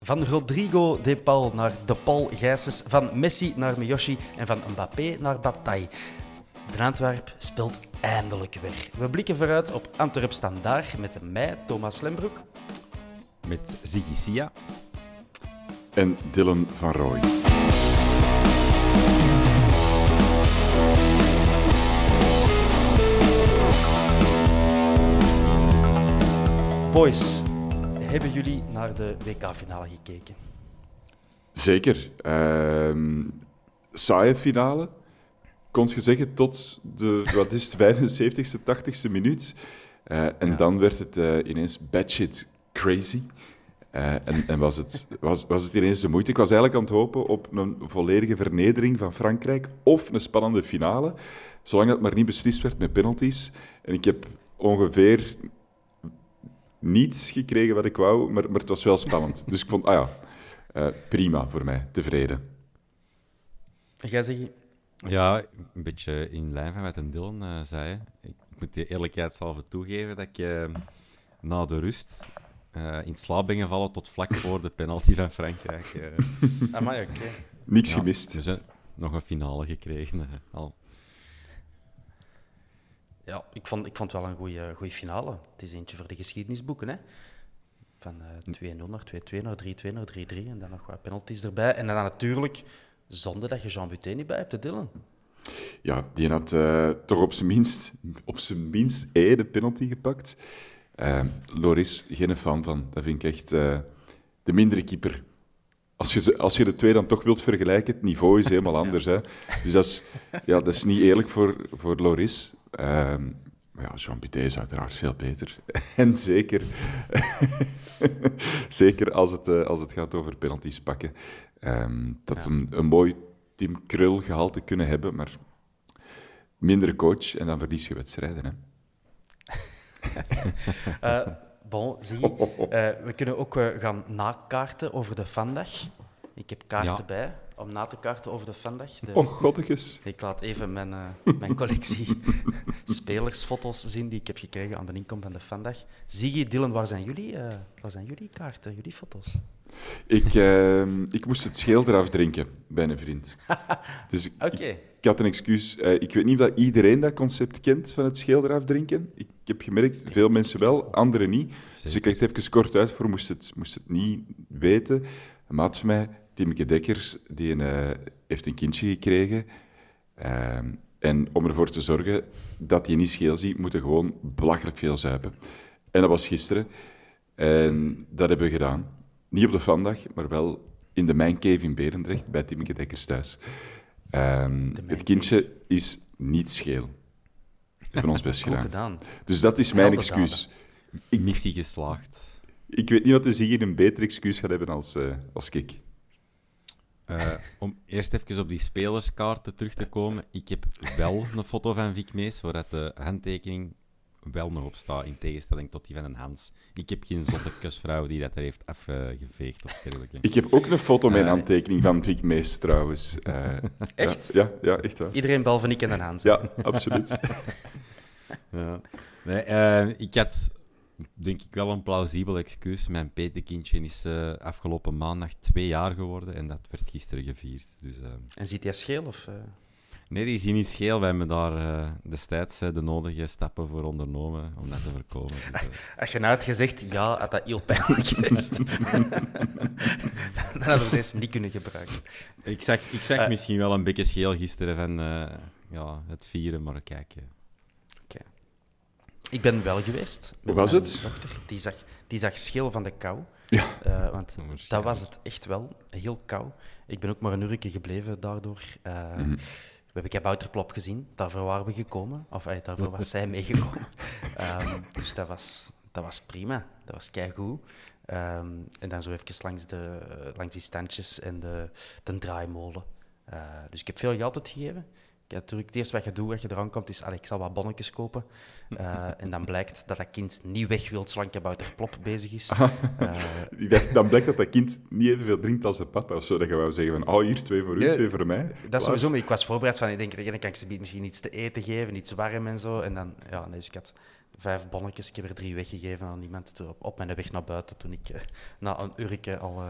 Van Rodrigo de Paul naar De Paul Gijsens, van Messi naar Miyoshi en van Mbappé naar Bataille. De Antwerp speelt eindelijk weer. We blikken vooruit op Antwerp Standaard met mij, Thomas Lembroek. Met Ziggy Sia. En Dylan van Rooij. Boys, hebben jullie naar de WK-finale gekeken? Zeker. Ehm saaie finale. Kon je zeggen tot de, wat is het, 75ste, 80ste minuut. Eh, en dan werd het eh, ineens batshit crazy. Eh, en en was, het, was, was het ineens de moeite. Ik was eigenlijk aan het hopen op een volledige vernedering van Frankrijk of een spannende finale, zolang dat maar niet beslist werd met penalties. En ik heb ongeveer niets gekregen wat ik wou, maar, maar het was wel spannend. Dus ik vond, ah ja, eh, prima voor mij, tevreden. En jij zegt, Ja, een beetje in lijn van wat een Dylan eh, zei. Ik, ik moet de eerlijkheidshalve toegeven dat ik eh, na de rust eh, in slaap ben gevallen tot vlak voor de penalty van Frankrijk. eh. amai, oké. Niks Ja, gemist. Dus eh, nog een finale gekregen. al. Ja, ik vond, ik vond het wel een goede finale. Het is eentje voor de geschiedenisboeken, hè. Van eh 2-0 naar 2-2 naar 3-2 naar 3-3 en dan nog wat penalties erbij. En dan natuurlijk, zonder dat je Jean Buté niet bij hebt, hè, Dylan. Ja, die had eh, toch op zijn minst, op zijn minst één de penalty gepakt. Eh, Loris, geen fan van. Dat vind ik echt de mindere keeper. Als je, als je de twee dan toch wilt vergelijken, het niveau is helemaal anders. Hè? Dus dat is, ja, dat is niet eerlijk voor, voor Loris. Ehm, maar ja, Jean Buté is uiteraard veel beter. En zeker, zeker als, het, eh, als het gaat over penalties pakken. Ehm, dat een, een mooi Tim Krul gehalte kunnen hebben, maar mindere coach en dan verlies je wedstrijden. Hè? Eh, bon, zie je. Eh, we kunnen ook eh, gaan nakaarten over de Vandag. Ik heb kaarten Ja. bij om na te kaarten over de Vandag. De- Oh, goddiges. Ik laat even mijn, eh, mijn collectie spelersfoto's zien die ik heb gekregen aan de inkom van de Vandag. Ziggy, Dylan, waar zijn jullie, eh, waar zijn jullie kaarten, jullie foto's? Ik, ehm, ik moest het scheel eraf drinken bij een vriend. Dus ik, Oké. ik, ik had een excuus. Eh, ik weet niet of dat iedereen dat concept kent van het scheel eraf drinken. Ik, ik heb gemerkt, veel mensen wel, anderen niet. Dus ik leg het even kort uit voor moest het, moest het niet weten. Een maat van mij, Timke Dekkers, die een, eh, heeft een kindje gekregen. Ehm, en om ervoor te zorgen dat hij niet scheel ziet, moet hij gewoon belachelijk veel zuipen. En dat was gisteren. En dat hebben we gedaan. Niet op de vandag, maar wel in de Mijn Cave in Berendrecht, bij Timke Dekkers thuis. Ehm, het kindje is niet scheel. We hebben ons best gedaan. gedaan. Dus dat is mijn excuus. Ik, Missie geslaagd. ik weet niet wat de Ziggy een beter excuus gaat hebben als, eh als ik. Eh, om eerst even op die spelerskaarten terug te komen. Ik heb wel een foto van Vic Mees, waar de handtekening wel nog op sta, in tegenstelling tot die van een Hans. Ik heb geen zotte kusvrouw die dat er heeft afgeveegd of dergelijke. Ik heb ook een foto met een Eh, aantekening van Vic Mees, trouwens. Eh, Echt? Ja, ja, ja, echt waar. Iedereen behalve ik en een Hans. Ja, absoluut. Ja. Nee, eh, ik had denk ik wel een plausibel excuus. Mijn petekindje is eh, afgelopen maandag twee jaar geworden en dat werd gisteren gevierd. Dus, eh, En ziet hij scheel? Of, eh? nee, die hier niet scheel. Wij hebben daar destijds de nodige stappen voor ondernomen om dat te voorkomen. Dus, Als je nou had gezegd, ja, had dat heel pijnlijk geweest. dan hadden we deze niet kunnen gebruiken. ik zag, ik zag misschien wel een beetje scheel gisteren van ja, het vieren, maar kijk. Ik ben wel geweest. Hoe was mijn het? Dochter. Die zag, die zag scheel van de kou. Ja. Eh, want dat was het echt wel. Heel kou. Ik ben ook maar een uurtje gebleven daardoor. Eh, Mhm. We hebben Kabouterplop gezien. Daarvoor waren we gekomen. Of eh, daarvoor was zij meegekomen. Ehm, dus dat was, dat was prima. Dat was keigoed. Ehm en dan zo even langs, de, langs die standjes en de, de draaimolen. Eh, dus ik heb veel geld uitgegeven. Natuurlijk het eerste wat je doet als je eraan komt, is allee, ik zal wat bonnetjes kopen. Eh, en dan blijkt dat dat kind niet weg wil zolang Kabouterplop bezig is. Ah. Eh, Ik dacht, dan blijkt dat dat kind niet evenveel drinkt als zijn papa. Of zo, dat je wou zeggen van, oh, hier, twee voor u, Nee, twee voor mij. Dat is Klaar. sowieso, maar ik was voorbereid van, ik denk, dan kan ik ze misschien iets te eten geven, iets warm en zo. En dan, ja, nee, dus ik had vijf bonnetjes, ik heb er drie weggegeven aan iemand op, op mijn weg naar buiten toen ik eh, na een uurtje al,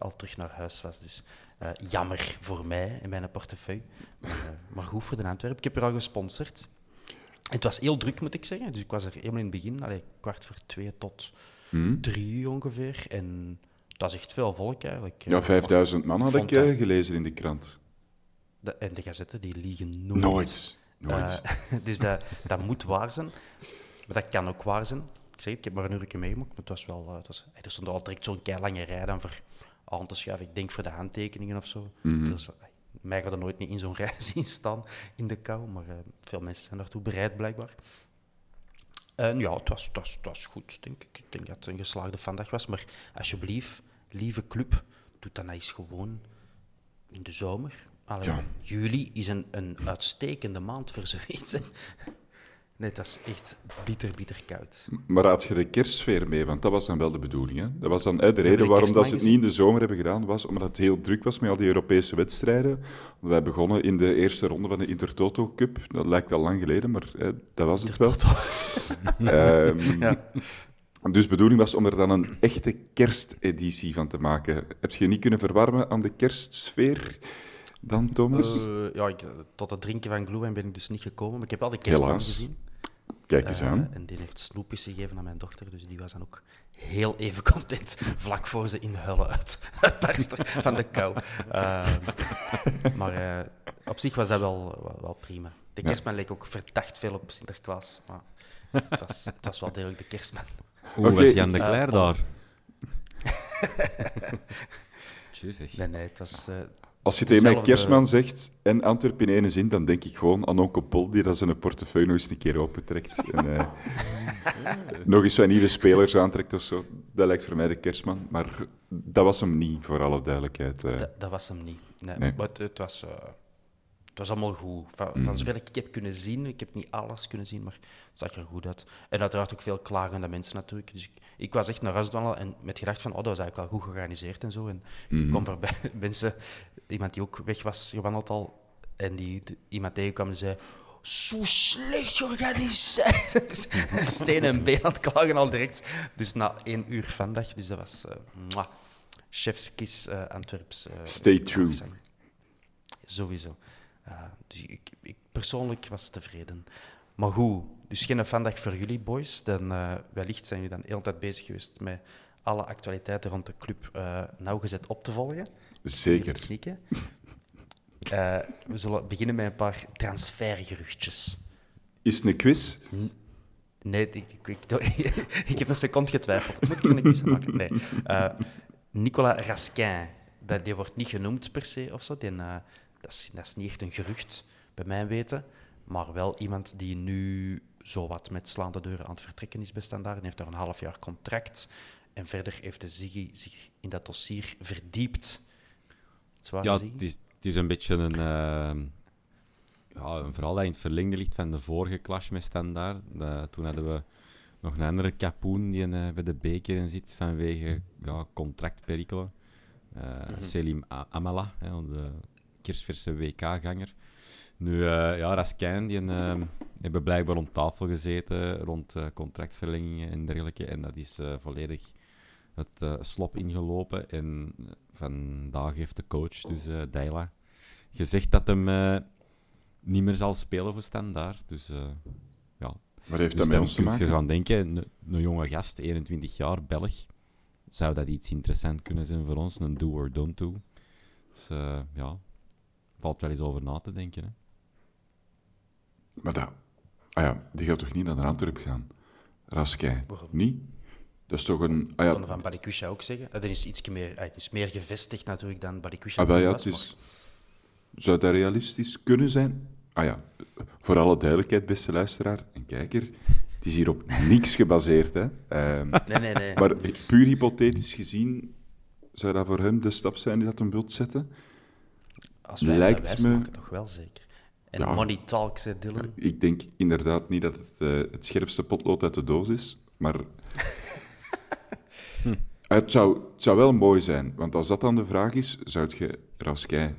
al terug naar huis was. Dus eh, jammer voor mij en mijn portefeuille. Maar, eh, maar goed voor de Antwerpen. Ik heb er al gesponsord. Het was heel druk, moet ik zeggen. Dus ik was er helemaal in het begin, allee, kwart voor twee tot Hm? drie ongeveer. En dat is echt veel volk eigenlijk. Ja, 5000 man had ik dat- eh, gelezen in de krant. De, en de gazetten, die liegen nooit. Nooit. Nooit. Dus dat, dat moet waar zijn. Maar dat kan ook waar zijn. Ik zeg het, ik heb maar een uurtje meegemaakt, maar het was wel... het was, er stond al direct zo'n lange rij dan voor aan te schuiven. Ik denk voor de handtekeningen of zo. Mhm. Dus, mij gaat er nooit niet in zo'n rij zien staan in de kou, maar eh, veel mensen zijn daartoe bereid, blijkbaar. En ja, het was, het, was, het was goed, denk ik. Ik denk dat het een geslaagde vandaag was. Maar alsjeblieft, lieve club, doe dat nou eens gewoon in de zomer. Allee, Ja. Juli is een, een uitstekende maand voor zoiets. hè. Nee, dat is echt bitter, bitter koud. Maar had je de kerstsfeer mee? Want dat was dan wel de bedoeling. Hè? Dat was dan eh, de de reden waarom dat ze het niet in de zomer hebben gedaan, was omdat het heel druk was met al die Europese wedstrijden. Wij begonnen in de eerste ronde van de Intertoto Cup. Dat lijkt al lang geleden, maar eh, dat was het wel. Ehm, Ja. Dus de bedoeling was om er dan een echte kersteditie van te maken. Heb je niet kunnen verwarmen aan de kerstsfeer dan, Thomas? Eh, ja, ik, tot het drinken van glühwein ben ik dus niet gekomen. Maar ik heb wel de kerstman gezien. Kijk eens Eh, aan. en die heeft snoepjes gegeven aan mijn dochter, dus die was dan ook heel even content, vlak voor ze in huilen uit, uitbarstte van de kou. Eh, maar eh, op zich was dat wel, wel, wel prima. De Ja. kerstman leek ook verdacht veel op Sinterklaas, maar het was, het was wel degelijk de kerstman. Hoe was Jan de eh, Cler om- daar? Nee, nee, het was... eh, Als je tegen mij kerstman zegt en Antwerpen in ene zin, dan denk ik gewoon aan onkel Pol die dat zijn portefeuille nog eens een keer opentrekt. En, eh, nog eens wat nieuwe spelers aantrekt of zo. Dat lijkt voor mij de kerstman. Maar dat was hem niet, voor alle duidelijkheid. eh. Dat, dat was hem niet. Nee, Nee. Maar het, het was, eh, het was allemaal goed. Van, Mm. van zover ik heb kunnen zien, ik heb niet alles kunnen zien, maar het zag er goed uit. En uiteraard ook veel klagende mensen natuurlijk. Dus ik, ik was echt naar huis wandelen en met gedacht van, oh, dat was eigenlijk wel goed georganiseerd en zo. En Mhm. ik kwam voorbij mensen, iemand die ook weg was gewandeld al, en die iemand tegenkwam en zei... Zo slecht georganiseerd. Steen en been aan het klagen al direct. Dus na één uur vandaag. Dus dat was... eh mwah. Chefskis eh Antwerps. eh, Stay true. Sowieso. Eh, dus ik, ik persoonlijk was tevreden. Maar goed, dus geen vandaag voor jullie, boys. Dan, eh, wellicht zijn jullie dan de hele tijd bezig geweest met alle actualiteiten rond de club eh, nauwgezet op te volgen. Zeker. Knikken. We zullen beginnen met een paar transfergeruchtjes. Is het een quiz? Nee, ik, ik, ik, ik heb een seconde getwijfeld. Moet ik een quiz maken? Nee. Nicolas Raskin, dat, die wordt niet genoemd per se of zo. Die, dat, is, dat is niet echt een gerucht, bij mijn weten. Maar wel iemand die nu zowat met slaande deuren aan het vertrekken is bij Standaard. Die heeft daar een half jaar contract. En verder heeft de Ziggy zich in dat dossier verdiept. Zwaar Ja, het is, het is een beetje een... ehm, ja, een verhaal dat in het verlengde ligt van de vorige clash met Standaard. Toen hadden we nog een andere kapoen die eh, bij de beker in zit vanwege ja, contractperikelen. Eh, Selim A- Amala, hè, de kerstverse WK-ganger. Nu, eh ja, Raskin, die eh, hebben blijkbaar rond tafel gezeten rond eh, contractverlengingen en dergelijke. En dat is volledig het slop ingelopen. En vandaag heeft de coach, dus eh Deila, gezegd dat hem niet meer zal spelen voor standaard. Dus ja, Wat heeft dus dat met ons te kun je maken? gaan denken, een, een jonge gast, 21 jaar, Belg, zou dat iets interessant kunnen zijn voor ons, een do or don't do. Dus ja, valt wel eens over na te denken. Hè. Maar dat... Ah ja, die gaat toch niet naar Antwerp gaan? Waarom? Niet? Dat is toch een... Ah ja, van Balikusha ook zeggen. Dat is iets meer, eh, is meer gevestigd natuurlijk dan Balikusha. ah, ja, het is... Zou dat realistisch kunnen zijn? Ah ja, voor alle duidelijkheid, beste luisteraar en kijker, het is hier op niks gebaseerd, hè. Ehm, maar- Nee, nee, nee. maar niks. puur hypothetisch gezien, zou dat voor hem de stap zijn die dat hem wilt zetten? Als wij lijkt me- maken, toch wel zeker. En Ja. money talks, hè, Dylan. Ik denk inderdaad niet dat het eh, het scherpste potlood uit de doos is, maar het, zou, het zou wel mooi zijn. Want als dat dan de vraag is, zou je Raskai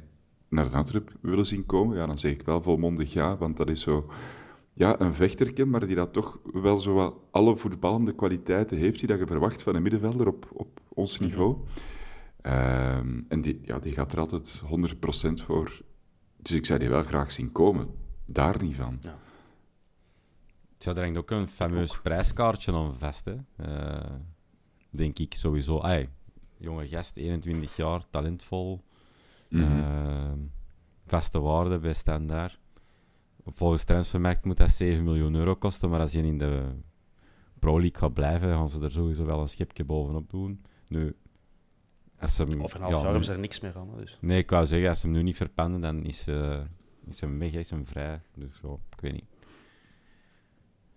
naar de Antwerp willen zien komen? Ja, dan zeg ik wel volmondig ja, want dat is zo... Ja, een vechterke, maar die dat toch wel zo alle voetballende kwaliteiten heeft die dat je verwacht van een middenvelder op, op ons niveau. Ehm, en die, ja, die gaat er altijd 100% voor. Dus ik zou die wel graag zien komen. Daar niet van. Ja, er hangt ook een fameus prijskaartje aan vast, hè. Eh, denk ik sowieso. Ai, jonge gast, 21 jaar, talentvol, eh, vaste waarde bij standaard. Volgens Transfermarkt moet dat 7 miljoen euro kosten, maar als je in de Pro League gaat blijven, gaan ze er sowieso wel een schepje bovenop doen. Nu, als ze hem- Over een half ja, jaar hebben ze er niks meer aan. Dus. Nee, ik wou zeggen, als ze hem nu niet verpanden, dan is, eh is hem weg, is hem vrij. Dus zo, ik weet niet.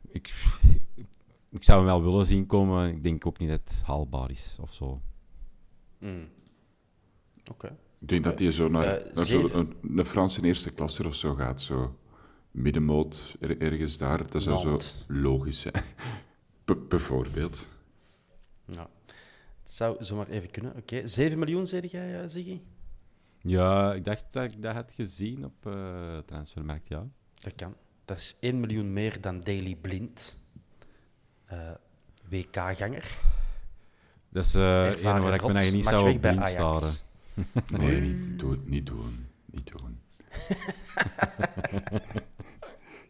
Ik, ik zou hem wel willen zien komen, maar ik denk ook niet dat het haalbaar is of zo. Mm. Oké. Ik denk dat hij zo naar, Eh, naar zo een, een Franse eerste klasse of zo gaat. Zo middenmoot, er- ergens daar. Dat zou zo logisch zijn. Bijvoorbeeld. Ja. Het zou zomaar even kunnen. Oké. 7 miljoen, zei jij, eh, Ziggy? Ja, ik dacht dat ik dat had gezien op eh Transfermarkt, ja. Dat kan. Dat is 1 miljoen meer dan Daily Blind. Eh, WK-ganger. Dat is eh Ervaren een waar ik me eigenlijk niet zou op blind staren. Nee, niet doen. Niet doen. Niet doen.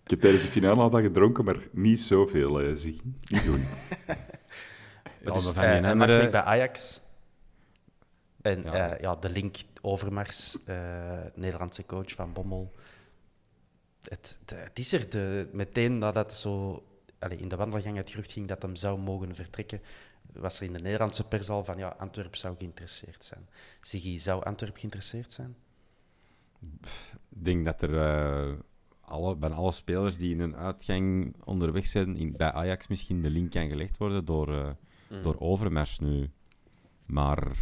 ik heb tijdens de finale al wat gedronken, maar niet zoveel, eh zie Niet doen. Dus, van eh, die hij mag andere- weg bij Ajax. En Ja. ja. ja, de link Overmars, eh, Nederlandse coach van Bommel. Het, het, het is er. De, meteen nadat het zo allee, in de wandelgang het gerucht ging dat hem zou mogen vertrekken, was er in de Nederlandse pers al van ja, Antwerp zou geïnteresseerd zijn. Ziggy, zou Antwerp geïnteresseerd zijn? Ik denk dat er eh, alle, bij alle spelers die in een uitgang onderweg zijn, in, bij Ajax misschien de link kan gelegd worden door, eh, door Overmars nu. Maar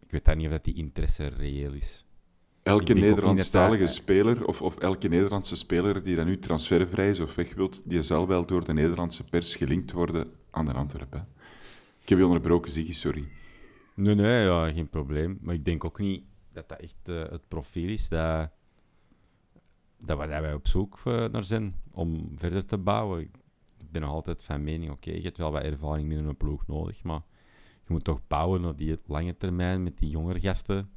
ik weet dat niet of dat die interesse reëel is. Elke Nederlandstalige dat speler, of, of elke Nederlandse speler die dan nu transfervrij is of weg wilt, die zal wel door de Nederlandse pers gelinkt worden aan de Antwerpen. Ik heb je onderbroken, Ziggy, sorry. Nee, nee, ja, geen probleem. Maar ik denk ook niet dat dat echt eh, het profiel is dat, dat, waar wij op zoek eh, naar zijn om verder te bouwen. Ben nog altijd van mening, oké, je hebt wel wat ervaring binnen een ploeg nodig, maar je moet toch bouwen naar die lange termijn met die jongere gasten.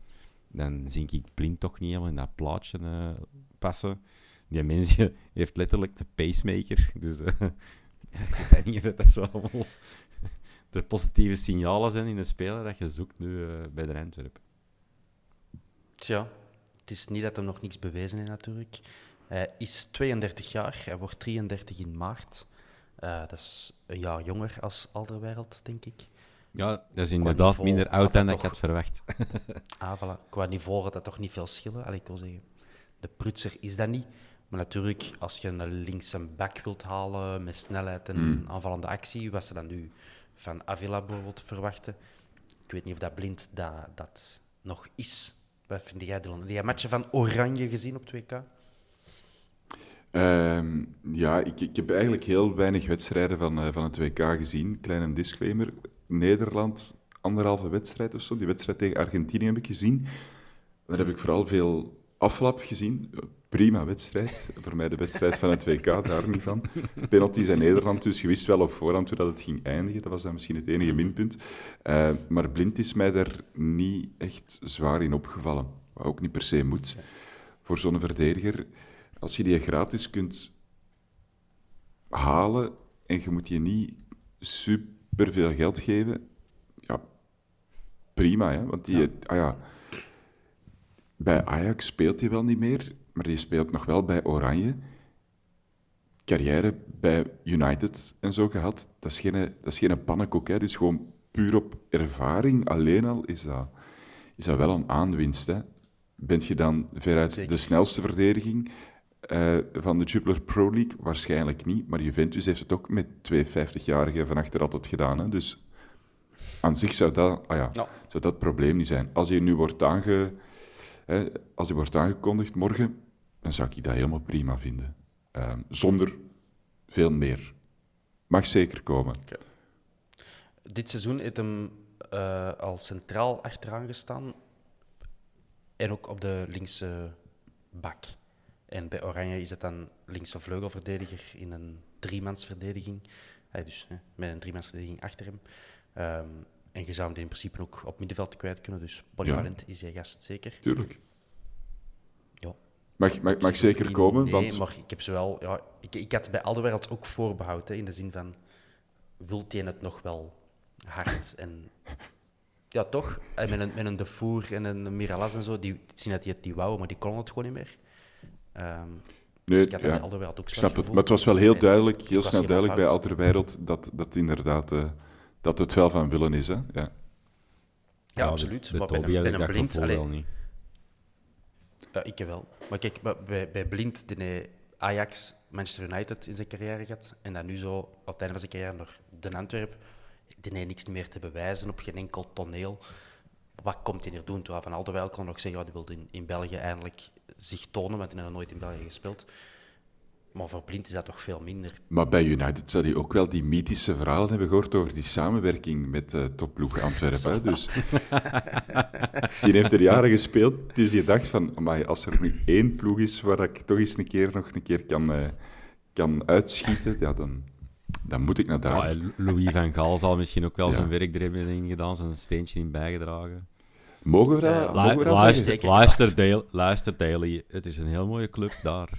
Dan zie ik blind toch niet helemaal in dat plaatje eh, passen. Die mens die heeft letterlijk een pacemaker, dus ja, ik niet of dat zo allemaal de positieve signalen zijn in een speler dat je zoekt nu eh, bij de Antwerpen. Tja, het is niet dat hem nog niks bewezen heeft natuurlijk. Hij is 32 jaar, hij wordt 33 in maart. Eh, dat is een jaar jonger als Alderwereld, denk ik. Ja, dat is inderdaad niveau minder oud dan dat ik had verwacht. Ah, voilà. Qua niveau had dat toch niet veel schillen. Allee, ik wil zeggen, de prutser is dat niet. Maar natuurlijk, als je een linkse back wilt halen met snelheid en aanvallende actie, was ze dan nu van Avila bijvoorbeeld verwachten. Ik weet niet of dat blind dat, dat nog is. Wat vind jij, Dylan? Heb jij matchen van Oranje gezien op 2K? Ehm, ja, ik, ik heb eigenlijk heel weinig wedstrijden van, eh, van het WK gezien. Kleine disclaimer. Nederland, anderhalve wedstrijd of zo. Die wedstrijd tegen Argentinië heb ik gezien. Daar heb ik vooral veel aflap gezien. Prima wedstrijd. Voor mij de wedstrijd van het WK, daar niet van. Penalties in Nederland, dus je wist wel op voorhand hoe dat het ging eindigen. Dat was dan misschien het enige minpunt. Eh, maar blind is mij daar niet echt zwaar in opgevallen. Wat ook niet per se moet. Voor zo'n verdediger, als je die gratis kunt halen en je moet je niet super veel geld geven, ja, prima. Hè? Want die, ah ja, bij Ajax speelt hij wel niet meer, maar die speelt nog wel bij Oranje. Carrière bij United en zo gehad. Dat is geen, dat is geen pannenkoek. Hè? Dus gewoon puur op ervaring alleen al is dat, is dat wel een aanwinst. Hè? Bent je dan veruit de snelste verdediging eh, van de Jupiler Pro League? Waarschijnlijk niet, maar Juventus heeft het ook met twee 50-jarigen van achter altijd gedaan. Hè? Dus aan zich zou dat, ah ja, Ja. zou dat probleem niet zijn. Als je nu wordt, aange, hè, als je wordt aangekondigd morgen, dan zou ik dat helemaal prima vinden. Ehm, zonder veel meer. Mag zeker komen. Dit seizoen heeft hem eh, al centraal achteraan gestaan. En ook op de linkse bak. En bij Oranje is het dan linkse vleugelverdediger in een driemansverdediging. Hij dus hè, met een driemansverdediging achter hem. Ehm, en je zou hem in principe ook op middenveld kwijt kunnen. Dus polyvalent is hij gast zeker. Tuurlijk. Ja. Mag, mag, mag zeker komen, Nee, want maar ik heb ze wel... Ja, ik, ik had bij Alderwereld ook voorbehoud, hè, in de zin van... Wilt hij het nog wel hard en... Ja, toch? En met een, met een De Voer en een Miralas en zo, die ik zie dat die het wou, maar die konden het gewoon niet meer. Ehm, nee, dus ik had ja, Alderwereld ook ik snap het het. gevoel. Maar het was wel heel En duidelijk, ik heel snel duidelijk bij. Alderwereld dat, dat inderdaad eh, dat het wel van willen is. Hè? Ja. Ja, absoluut. Bij maar bij een, bij ik blind... allee, wel niet. Ja, ik wel. Maar kijk, bij- bij, bij Blind, die hij Ajax, Manchester United in zijn carrière gehad. En dan nu zo, op het einde van zijn carrière, naar Den Antwerp. Die hij niks meer te bewijzen op geen enkel toneel. Wat komt hij hier doen? Terwijl Van Alderweil kon nog zeggen, ja, die wilde in, in België eindelijk zich tonen, want hij had nog nooit in België gespeeld. Maar voor Blind is dat toch veel minder. Maar bij United zou hij ook wel die mythische verhalen hebben gehoord over die samenwerking met uh, topploeg Antwerpen. hè. Dus die heeft er jaren gespeeld, dus je dacht van, amai, als er nu één ploeg is waar ik toch eens een keer nog een keer kan, eh, kan uitschieten, ja, dan, dan moet ik naar daar. Ja, Louis van Gaal zal misschien ook wel Ja. zijn werk er hebben in gedaan, zijn steentje in bijgedragen. Mogen we dat, Ja, mogen Lu- we dat luister, zeggen? luister, luister, het is een heel mooie club daar.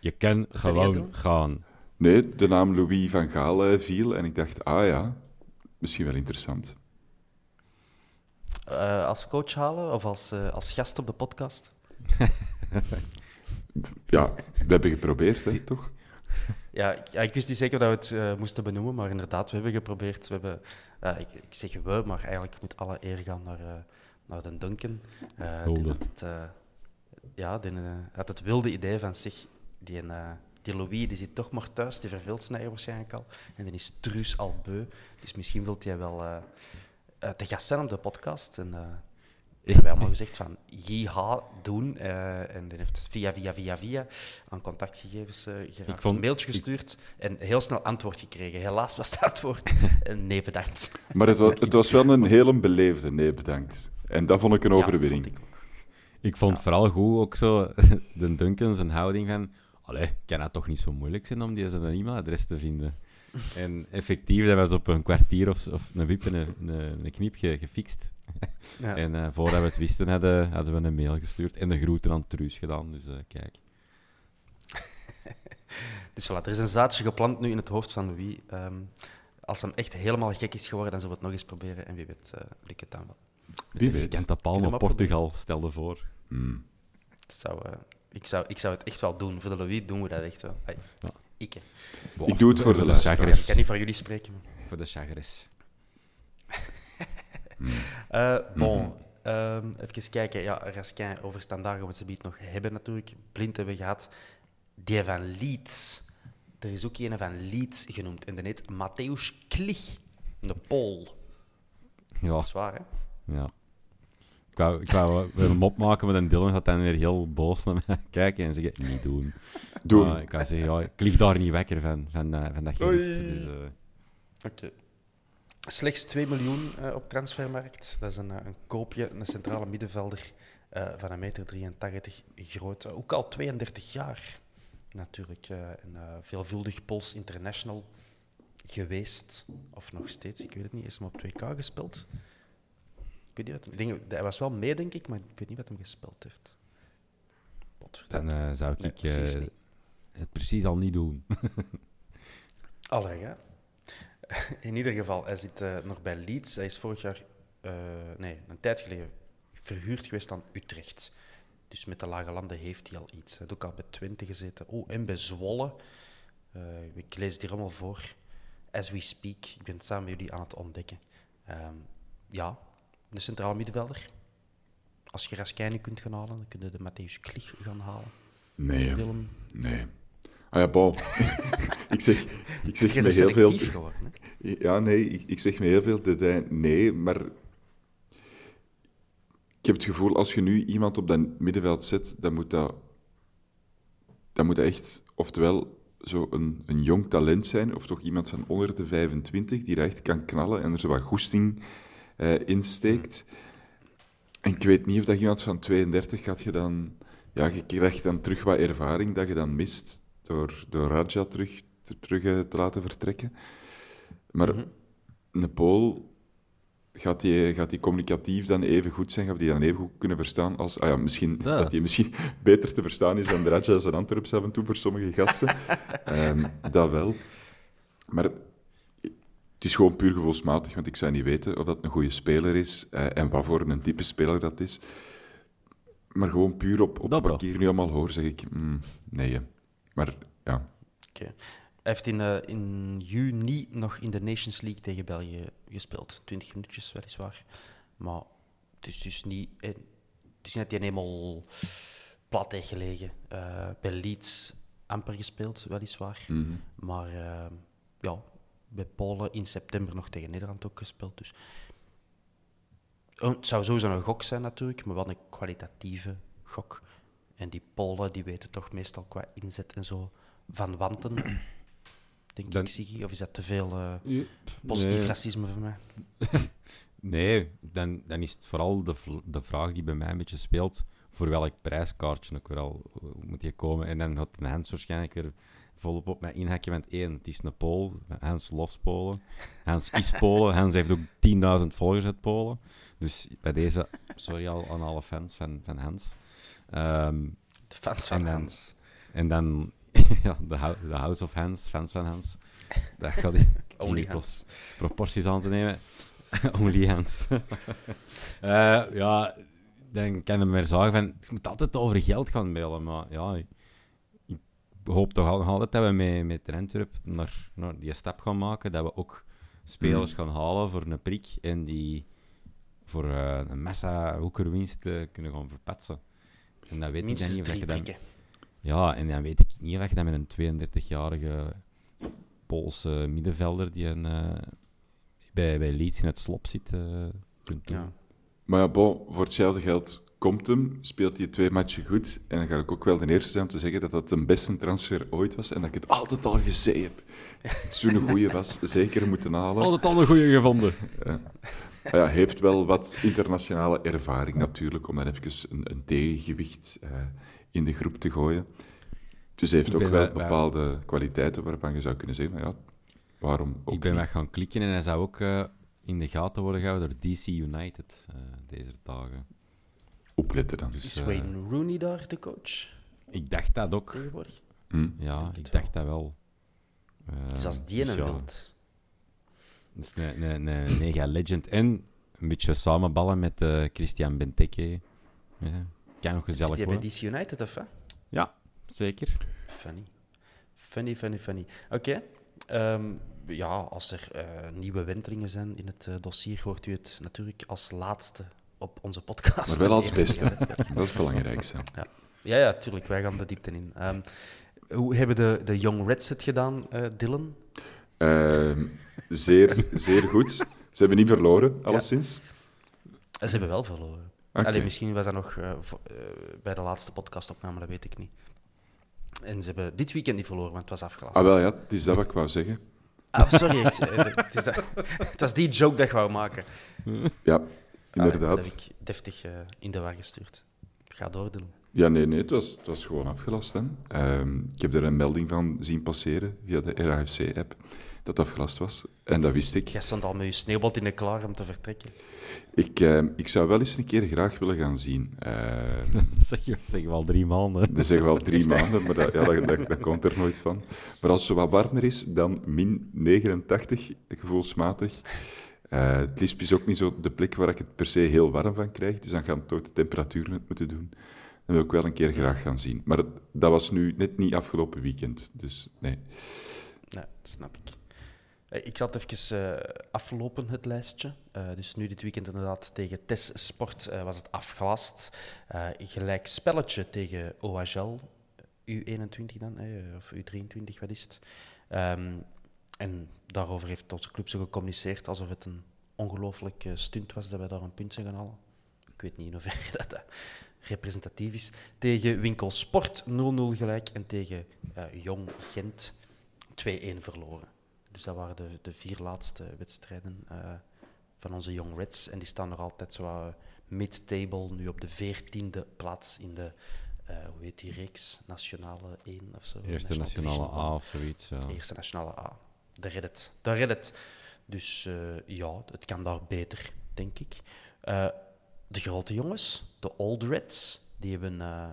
Je kan gewoon gaan. Nee, de naam Louis van Gaal eh, viel en ik dacht, ah ja, misschien wel interessant. Eh, als coach halen of als, eh, als gast op de podcast? Ja, we hebben geprobeerd, hè, toch? Ja ik, ja, ik wist niet zeker dat we het eh, moesten benoemen, maar inderdaad, we hebben geprobeerd. We hebben, eh, ik, ik zeg we, maar eigenlijk moet alle eer gaan naar, eh, naar de Duncan. Eh, die had het, ja, die had het wilde idee van zich, die, die Louis die zit toch maar thuis, die verveelt zijn eigen waarschijnlijk al. En die is truus al beu, dus misschien wilt hij wel te gast zijn op de podcast. En, we hebben allemaal gezegd van jiha doen. eh, en die heeft via, via, via, via aan contactgegevens eh geraakt. Ik vond- een mailtje ik- gestuurd en heel snel antwoord gekregen. Helaas was het antwoord nee, bedankt. Maar het was, het was wel een hele beleefde nee, bedankt. En dat vond ik een Ja, overwinning. vond ik ook. Ik vond het vooral goed ook zo, de Duncan zijn houding van... Allee, kan dat toch niet zo moeilijk zijn om die zijn e-mailadres te vinden? En effectief, dat was op een kwartier of, of een wip en een, een, een knipje gefixt. Ja. En eh, voordat we het wisten, hadden, hadden we een mail gestuurd en de groeten aan Truus gedaan. Dus eh, kijk. Dus voilà, er is een zaadje geplant nu in het hoofd van Louis. Ehm, als hem echt helemaal gek is geworden, dan zullen we het nog eens proberen. En wie weet, lukt het dan wel. Wie weet. kent dat Palma, Portugal, stel je voor. Hmm. Zou, ik, zou, ik zou het echt wel doen. Voor de Louis doen we dat echt wel. Ja. Ik, doe het voor de de. Ja, ik chagres. kan niet voor jullie spreken. maar- Voor de chagres. Eh, bon, Mhm. ehm, even kijken. Ja, Raskin over standaard gaan we het zo nog hebben natuurlijk. Blind hebben we gehad. Die van Leeds. Er is ook een van Leeds genoemd. En die heet Matthäus Klich. De Pool. Ja, Dat is waar, hè? ja. Ik wou, ik wou een mop maken met een Dylan, gaat dan weer heel boos naar mij kijken en zeggen, niet doen. Doen. Maar ik kan zeggen, ja, ik lig daar niet wekker van, van, eh, van dat gericht. Dus, eh, Oké. Slechts 2 miljoen eh, op transfermarkt. Dat is een, een koopje, een centrale middenvelder van een meter 83 groot. Ook al 32 jaar natuurlijk. een veelvuldig Pols international geweest. Of nog steeds, ik weet het niet. Is hem op 2K gespeeld? Ik weet niet wat ik denk, hij was wel mee, denk ik, maar ik weet niet wat hem gespeeld heeft. Dan eh, zou Nee, ik precies eh, niet. het precies al niet doen. Allee, ja. In ieder geval, hij zit eh, nog bij Leeds. Hij is vorig jaar, nee, een tijd geleden verhuurd geweest aan Utrecht. Dus met de Lage Landen heeft hij al iets. Hij heeft ook al bij Twente gezeten. Oh, en bij Zwolle. Ik lees het hier allemaal voor. As we speak. Ik ben het samen met jullie aan het ontdekken. Ehm, ja, de centrale middenvelder. Als je Raskijnen kunt gaan halen, dan kun je de Matthäus Klich gaan halen. Nee. Willem, nee. Ah ja, bon. ik zeg, ik zeg me heel veel... geworden. Hè? Ja, nee, ik, ik zeg me heel veel detail. Nee, maar ik heb het gevoel, als je nu iemand op dat middenveld zet, dan moet dat, dan moet dat echt, oftewel zo een, een jong talent zijn, of toch iemand van onder de 25, die daar echt kan knallen en er zo wat goesting eh, insteekt. En ik weet niet of dat iemand van 32 gaat je dan... Ja, je krijgt dan terug wat ervaring dat je dan mist door, door Raja terug, te, terug eh, te laten vertrekken. Maar een Pool, gaat die, gaat die communicatief dan even goed zijn? Gaat die dan even goed kunnen verstaan als... Ah ja, misschien, Ja. dat die misschien beter te verstaan is dan de Raja's en Antwerps af en toe voor sommige gasten. Ehm, dat wel. Maar het is gewoon puur gevoelsmatig, want ik zou niet weten of dat een goede speler is eh, en wat voor een type speler dat is. Maar gewoon puur op, op Dat wat ik hier nu allemaal hoor, zeg ik, mm, nee. hè. Maar ja. Hij heeft in, eh, in juni nog in de Nations League tegen België gespeeld. 20 minuutjes weliswaar. Maar het is dus niet, eh, het is niet dat hij helemaal plat heeft gelegen. Bij Leeds amper gespeeld, weliswaar. mhm. Maar eh, ja, bij Polen in september nog tegen Nederland ook gespeeld. Dus. Oh, Het zou sowieso een gok zijn natuurlijk, maar wel een kwalitatieve gok. En die Polen die weten toch meestal qua inzet en zo van wanten. Denk Dan- ik, Siggy. Of is dat te veel eh, positief Nee. racisme voor mij? Nee, dan, dan is het vooral de, de vraag die bij mij een beetje speelt. Voor welk prijskaartje ook weer al eh, moet je komen? En dan had een Hans waarschijnlijk weer volop op mij inhakken. Want één, het is een Pool. Hans loves Polen. Hans is Polen. Hans heeft ook 10.000 volgers uit Polen. Dus bij deze, sorry al aan alle fans van, van Hans. Ehm, De fans van En dan- Hans. en dan ja, de, hou- de House of Hans, fans van Hans. Dat gaat in Only die Hans. proporties aan te nemen. Only Hans. Eh, ja, dan kan je maar zeggen van, je moet altijd over geld gaan bellen. Maar ja, hoop toch altijd dat we met, met Antwerp naar, naar die stap gaan maken. Dat we ook spelers Mm. gaan halen voor een prik en die voor eh, een massa hoekerwinst eh, kunnen gaan verpatsen. En dat weet ik dan niet of dat je dan... prikken. Ja, en dan weet ik niet of je dat met een 32-jarige Poolse middenvelder die een, eh, bij, bij Leeds in het slop zit, eh, kunt doen. Ja. Maar ja, bon, voor hetzelfde geld komt hem, speelt hij twee matchen goed. En dan ga ik ook wel de eerste zijn om te zeggen dat dat de beste transfer ooit was. En dat ik het altijd al gezien heb. Zo'n goeie was, zeker moeten halen. Altijd al een goede gevonden. Maar ja, heeft wel wat internationale ervaring natuurlijk, om dan even een, een tegengewicht eh, in de groep te gooien. Dus hij heeft ook wel bepaalde kwaliteiten waarvan je zou kunnen zeggen, nou ja, waarom ook Ik ben weg gaan klikken en hij zou ook eh, in de gaten worden gehouden door DC United eh, deze dagen. Opletten dan. Dus, Is eh, Wayne Rooney daar de coach ik dacht dat ook. tegenwoordig? Hm? Ja, denk ik dacht dat wel. Eh, Dus als die dus een ja, wilt. Dat is een, een, een mega legend. En een beetje samenballen met eh, Christian Benteke. Ja, kan nog gezellig bij worden. DC United of hè? Ja, zeker. Funny. Funny, funny, funny. Oké. ehm, ja, als er eh, nieuwe wentelingen zijn in het eh, dossier, hoort u het natuurlijk als laatste op onze podcast. Maar wel als beste. Dat is het belangrijkste. Ja, ja, tuurlijk. Wij gaan de diepte in. Ehm, hoe hebben de, de Young Reds het gedaan, eh, Dylan? Ehm, zeer, zeer goed. Ze hebben niet verloren, alleszins. Eh, Ze hebben wel verloren. Misschien was dat nog eh, eh, bij de laatste podcastopname, dat weet ik niet. En ze hebben dit weekend niet verloren, want het was afgelast. Ah, wel ja, het is dat wat ik wou zeggen. Ah, sorry, ik, het, is dat- het was die joke dat ik wou maken. Ja, Ah, inderdaad. dat heb ik deftig eh, in de war gestuurd. Ga door, Dylan. Ja, nee, nee, het was, het was gewoon afgelast. Hè. Ehm, ik heb er een melding van zien passeren via de RAFC-app dat het afgelast was. En dat wist ik. Jij stond al met je sneeuwbal in de klaar om te vertrekken. Ik, ehm, ik zou wel eens een keer graag willen gaan zien. Ehm, Dat zeg je, zeg wel drie maanden. dat zeggen wel drie maanden, maar dat, ja, dat, dat, dat komt er nooit van. Maar als het zo wat warmer is dan min 89, gevoelsmatig. Eh, het liefst is ook niet zo de plek waar ik het per se heel warm van krijg. Dus dan gaan toch de temperaturen het moeten doen. Dan wil ik wel een keer graag gaan zien. Maar dat was nu net niet afgelopen weekend. Dus nee. Nee, dat snap ik. Eh, Ik zal het even eh, aflopen, het lijstje. Dus nu dit weekend inderdaad tegen TES Sport was het afgelast. Gelijk spelletje tegen OHL, U21 dan, of U23, wat is het? Ehm, en daarover heeft onze club zo gecommuniceerd alsof het een ongelooflijk stunt was dat wij daar een punt zijn gaan halen. Ik weet niet in hoeverre dat, dat representatief is. Tegen Winkel Sport 0-0 gelijk en tegen eh, Jong Gent 2-1 verloren. Dus dat waren de, de vier laatste wedstrijden eh, van onze Young Reds. En die staan nog altijd zo eh, mid-table, nu op de veertiende plaats in de, hoe heet die reeks? Nationale 1 of zo? Eerste National nationale A of zoiets. Ja. Eerste nationale A. De Reddit. De Reddit. Dus eh, ja, het kan daar beter, denk ik. Eh, de grote jongens, de Old Reds, die hebben eh,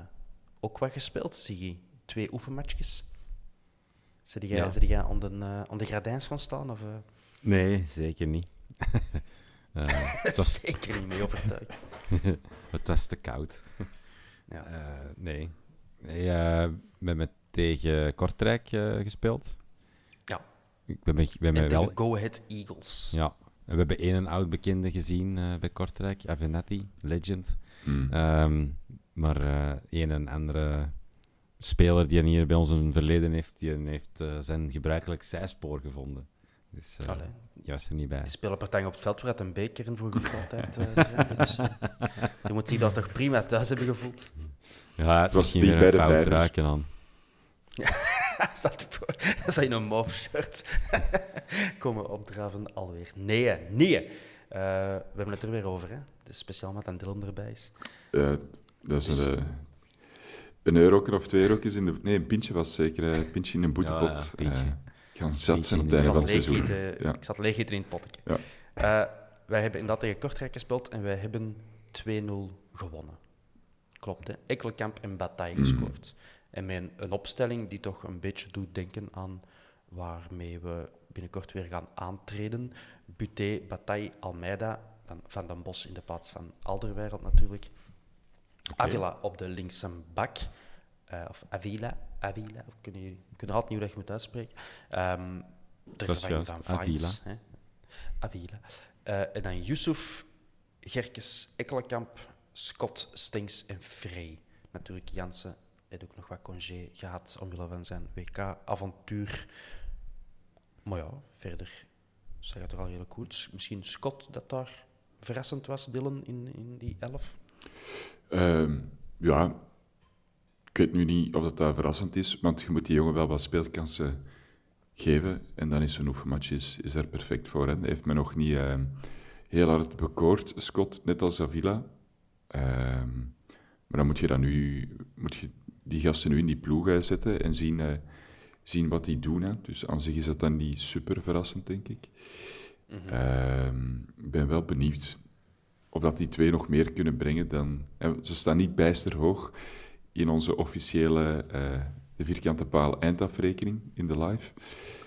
ook wat gespeeld. Zie je twee oefenmatchjes. Zit jij, Ja. zit jij aan de, aan de gradijns gaan staan? Of? Nee, zeker niet. Het, was, Zeker niet mee overtuigd. het was te koud. Ja. Nee. nee we hebben tegen Kortrijk gespeeld. Ik ben, ik ben En wel... Go Ahead Eagles. Ja. En we hebben één oud bekende gezien eh, bij Kortrijk, Avenetti, legend. Hmm. Ehm, maar eh een en andere speler die hier bij ons een verleden heeft, die heeft eh, zijn gebruikelijk zijspoor gevonden. Dus eh je was er niet bij. Die spelen partij op het veld waar het een beker en voor goed altijd eh, draaien. dus, die moet zich daar toch prima thuis hebben gevoeld. Ja, het was weer bij een de fout ruiken dan. Staat Dat je een mauve shirt komen opdraven alweer. Nee, nee. Eh, we hebben het er weer over, hè. Het is speciaal met een Dylan erbij is. Eh, dat is een, eh, een euro of twee eurotjes in de... Nee, een pintje was zeker. Een pintje in een boetepot. Ja, ja, ga zat zijn op in het de- einde van het seizoen. Ja. ik zat leegeten in het potje. Ja. Wij hebben inderdaad tegen Kortrijk gespeeld en wij hebben 2-0 gewonnen. Klopt, hè? Ekkelkamp en Bataille Mhm. gescoord. En met een, een opstelling die toch een beetje doet denken aan waarmee we binnenkort weer gaan aantreden. Buté, Bataille, Almeida, dan Van den Bos in de plaats van Alderweireld natuurlijk. Avila op de linkse bak. Eh, of Avila, Avila, ik kunnen jullie- nog altijd niet hoe dat je moet uitspreken. Ehm de Dat vervanging van Vines. Hè? Avila. Eh, en dan Yusuf, Gerkes, Ekkelenkamp, Scott, Stinks en Frey. Natuurlijk Jansen heeft ook nog wat congé gehad omwille van zijn WK-avontuur. Maar ja, verder zag het er al heel goed. Misschien Scott dat daar verrassend was, Dylan, in, in die elf. Ehm, ja, ik weet nu niet of dat, dat verrassend is, want je moet die jongen wel wat speelkansen geven. En dan is zo'n oefenmatch is, is daar perfect voor. Hè. Hij heeft me nog niet ehm, heel hard bekoord, Scott, net als Avila. Ehm, maar dan moet je, dan nu, moet je die gasten nu in die ploeg eh, zetten en zien, eh, zien wat die doen. Hè. Dus aan zich is dat dan niet super verrassend, denk ik. Ehm, Ik ben wel benieuwd of dat die twee nog meer kunnen brengen dan... Ze staan niet bijster hoog in onze officiële eh, de vierkante paal eindafrekening in de live.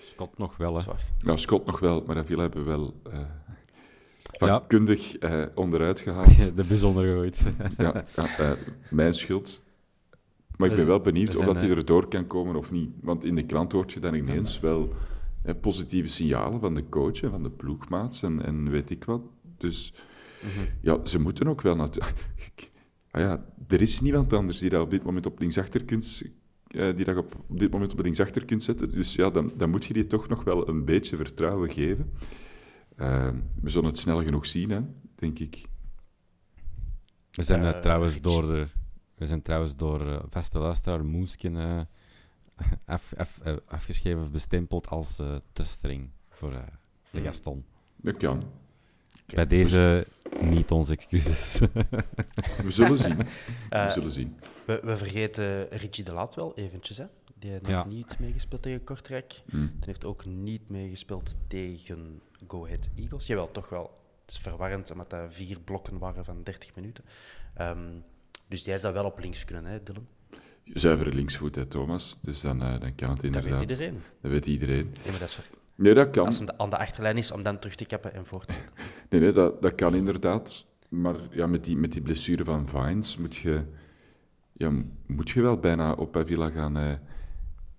Scott nog wel, hè. Nou, Scott nog wel, maar Avila hebben we wel eh Ja. vakkundig eh, onderuit gehaald. De bijzonder gegooid. ja, ja, mijn schuld. Maar ik ben wel benieuwd we of dat hij eh, erdoor kan komen of niet. Want in de krant hoort je dan ineens wel eh, positieve signalen van de coach en van de ploegmaats en, en weet ik wat. Dus Mhm. ja, ze moeten ook wel natuurlijk... Ah ja, er is niemand anders die dat op dit moment op linksachter kunt, eh, die dat op, op dit moment op linksachter kunt zetten. Dus ja, dan, dan moet je die toch nog wel een beetje vertrouwen geven. Eh, we zullen het snel genoeg zien, hè, denk ik. We zijn Eh, trouwens door de, we zijn trouwens door eh, vaste luisteraar Moenskin eh, af, af, eh, afgeschreven of bestempeld als eh te streng voor eh, de. Gaston. Dat kan. Bij deze niet onze excuses. We zullen zien. We zullen zien. we, we vergeten Richie de Laat wel eventjes. Hè? Die heeft Ja. niet meegespeeld tegen Kortrijk. Hm. Die heeft ook niet meegespeeld tegen Go Ahead Eagles. Jawel, toch wel. Het is verwarrend, omdat dat vier blokken waren van 30 minuten. Ehm, dus jij zou wel op links kunnen, hè, Dylan? Zuivere linksvoet, hè, Thomas. Dus dan, eh, dan kan het Dat inderdaad. weet iedereen. Dat weet iedereen. Nee, maar dat is Nee, dat kan. Als hem de- aan de achterlijn is, om dan terug te kappen en voort. Nee, nee dat, dat kan inderdaad. Maar ja, met, die, met die blessure van Vines moet je, ja, moet je wel bijna op Avila gaan, eh,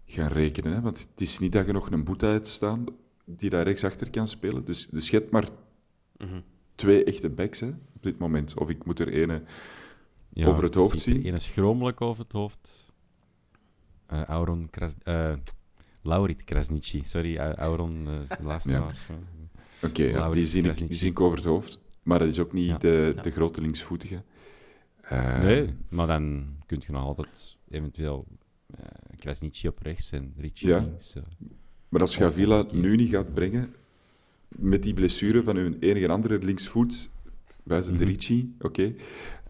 gaan rekenen. Hè? Want het is niet dat je nog een boete hebt staan die daar rechtsachter kan spelen. Dus, dus je hebt maar Mhm. twee echte backs hè, op dit moment. Of ik moet er ene... Ja, Over het je hoofd zien. Ene schromelijk over het hoofd. Eh Auron Kras... eh, Laurit Krasnici, sorry, eh, Auron, de laatste Ja. Oké, ja, die, zie ik, die zie ik over het hoofd. Maar dat is ook niet Ja. de, Ja. de grote linksvoetige. Eh, Nee, maar dan kun je nog altijd eventueel eh Krasnici op rechts en Ricci Ja. links. Maar als je Of Avila omgekeerd. nu niet gaat brengen, met die blessure van hun enige andere linksvoet, buiten de Mhm. Ricci, oké,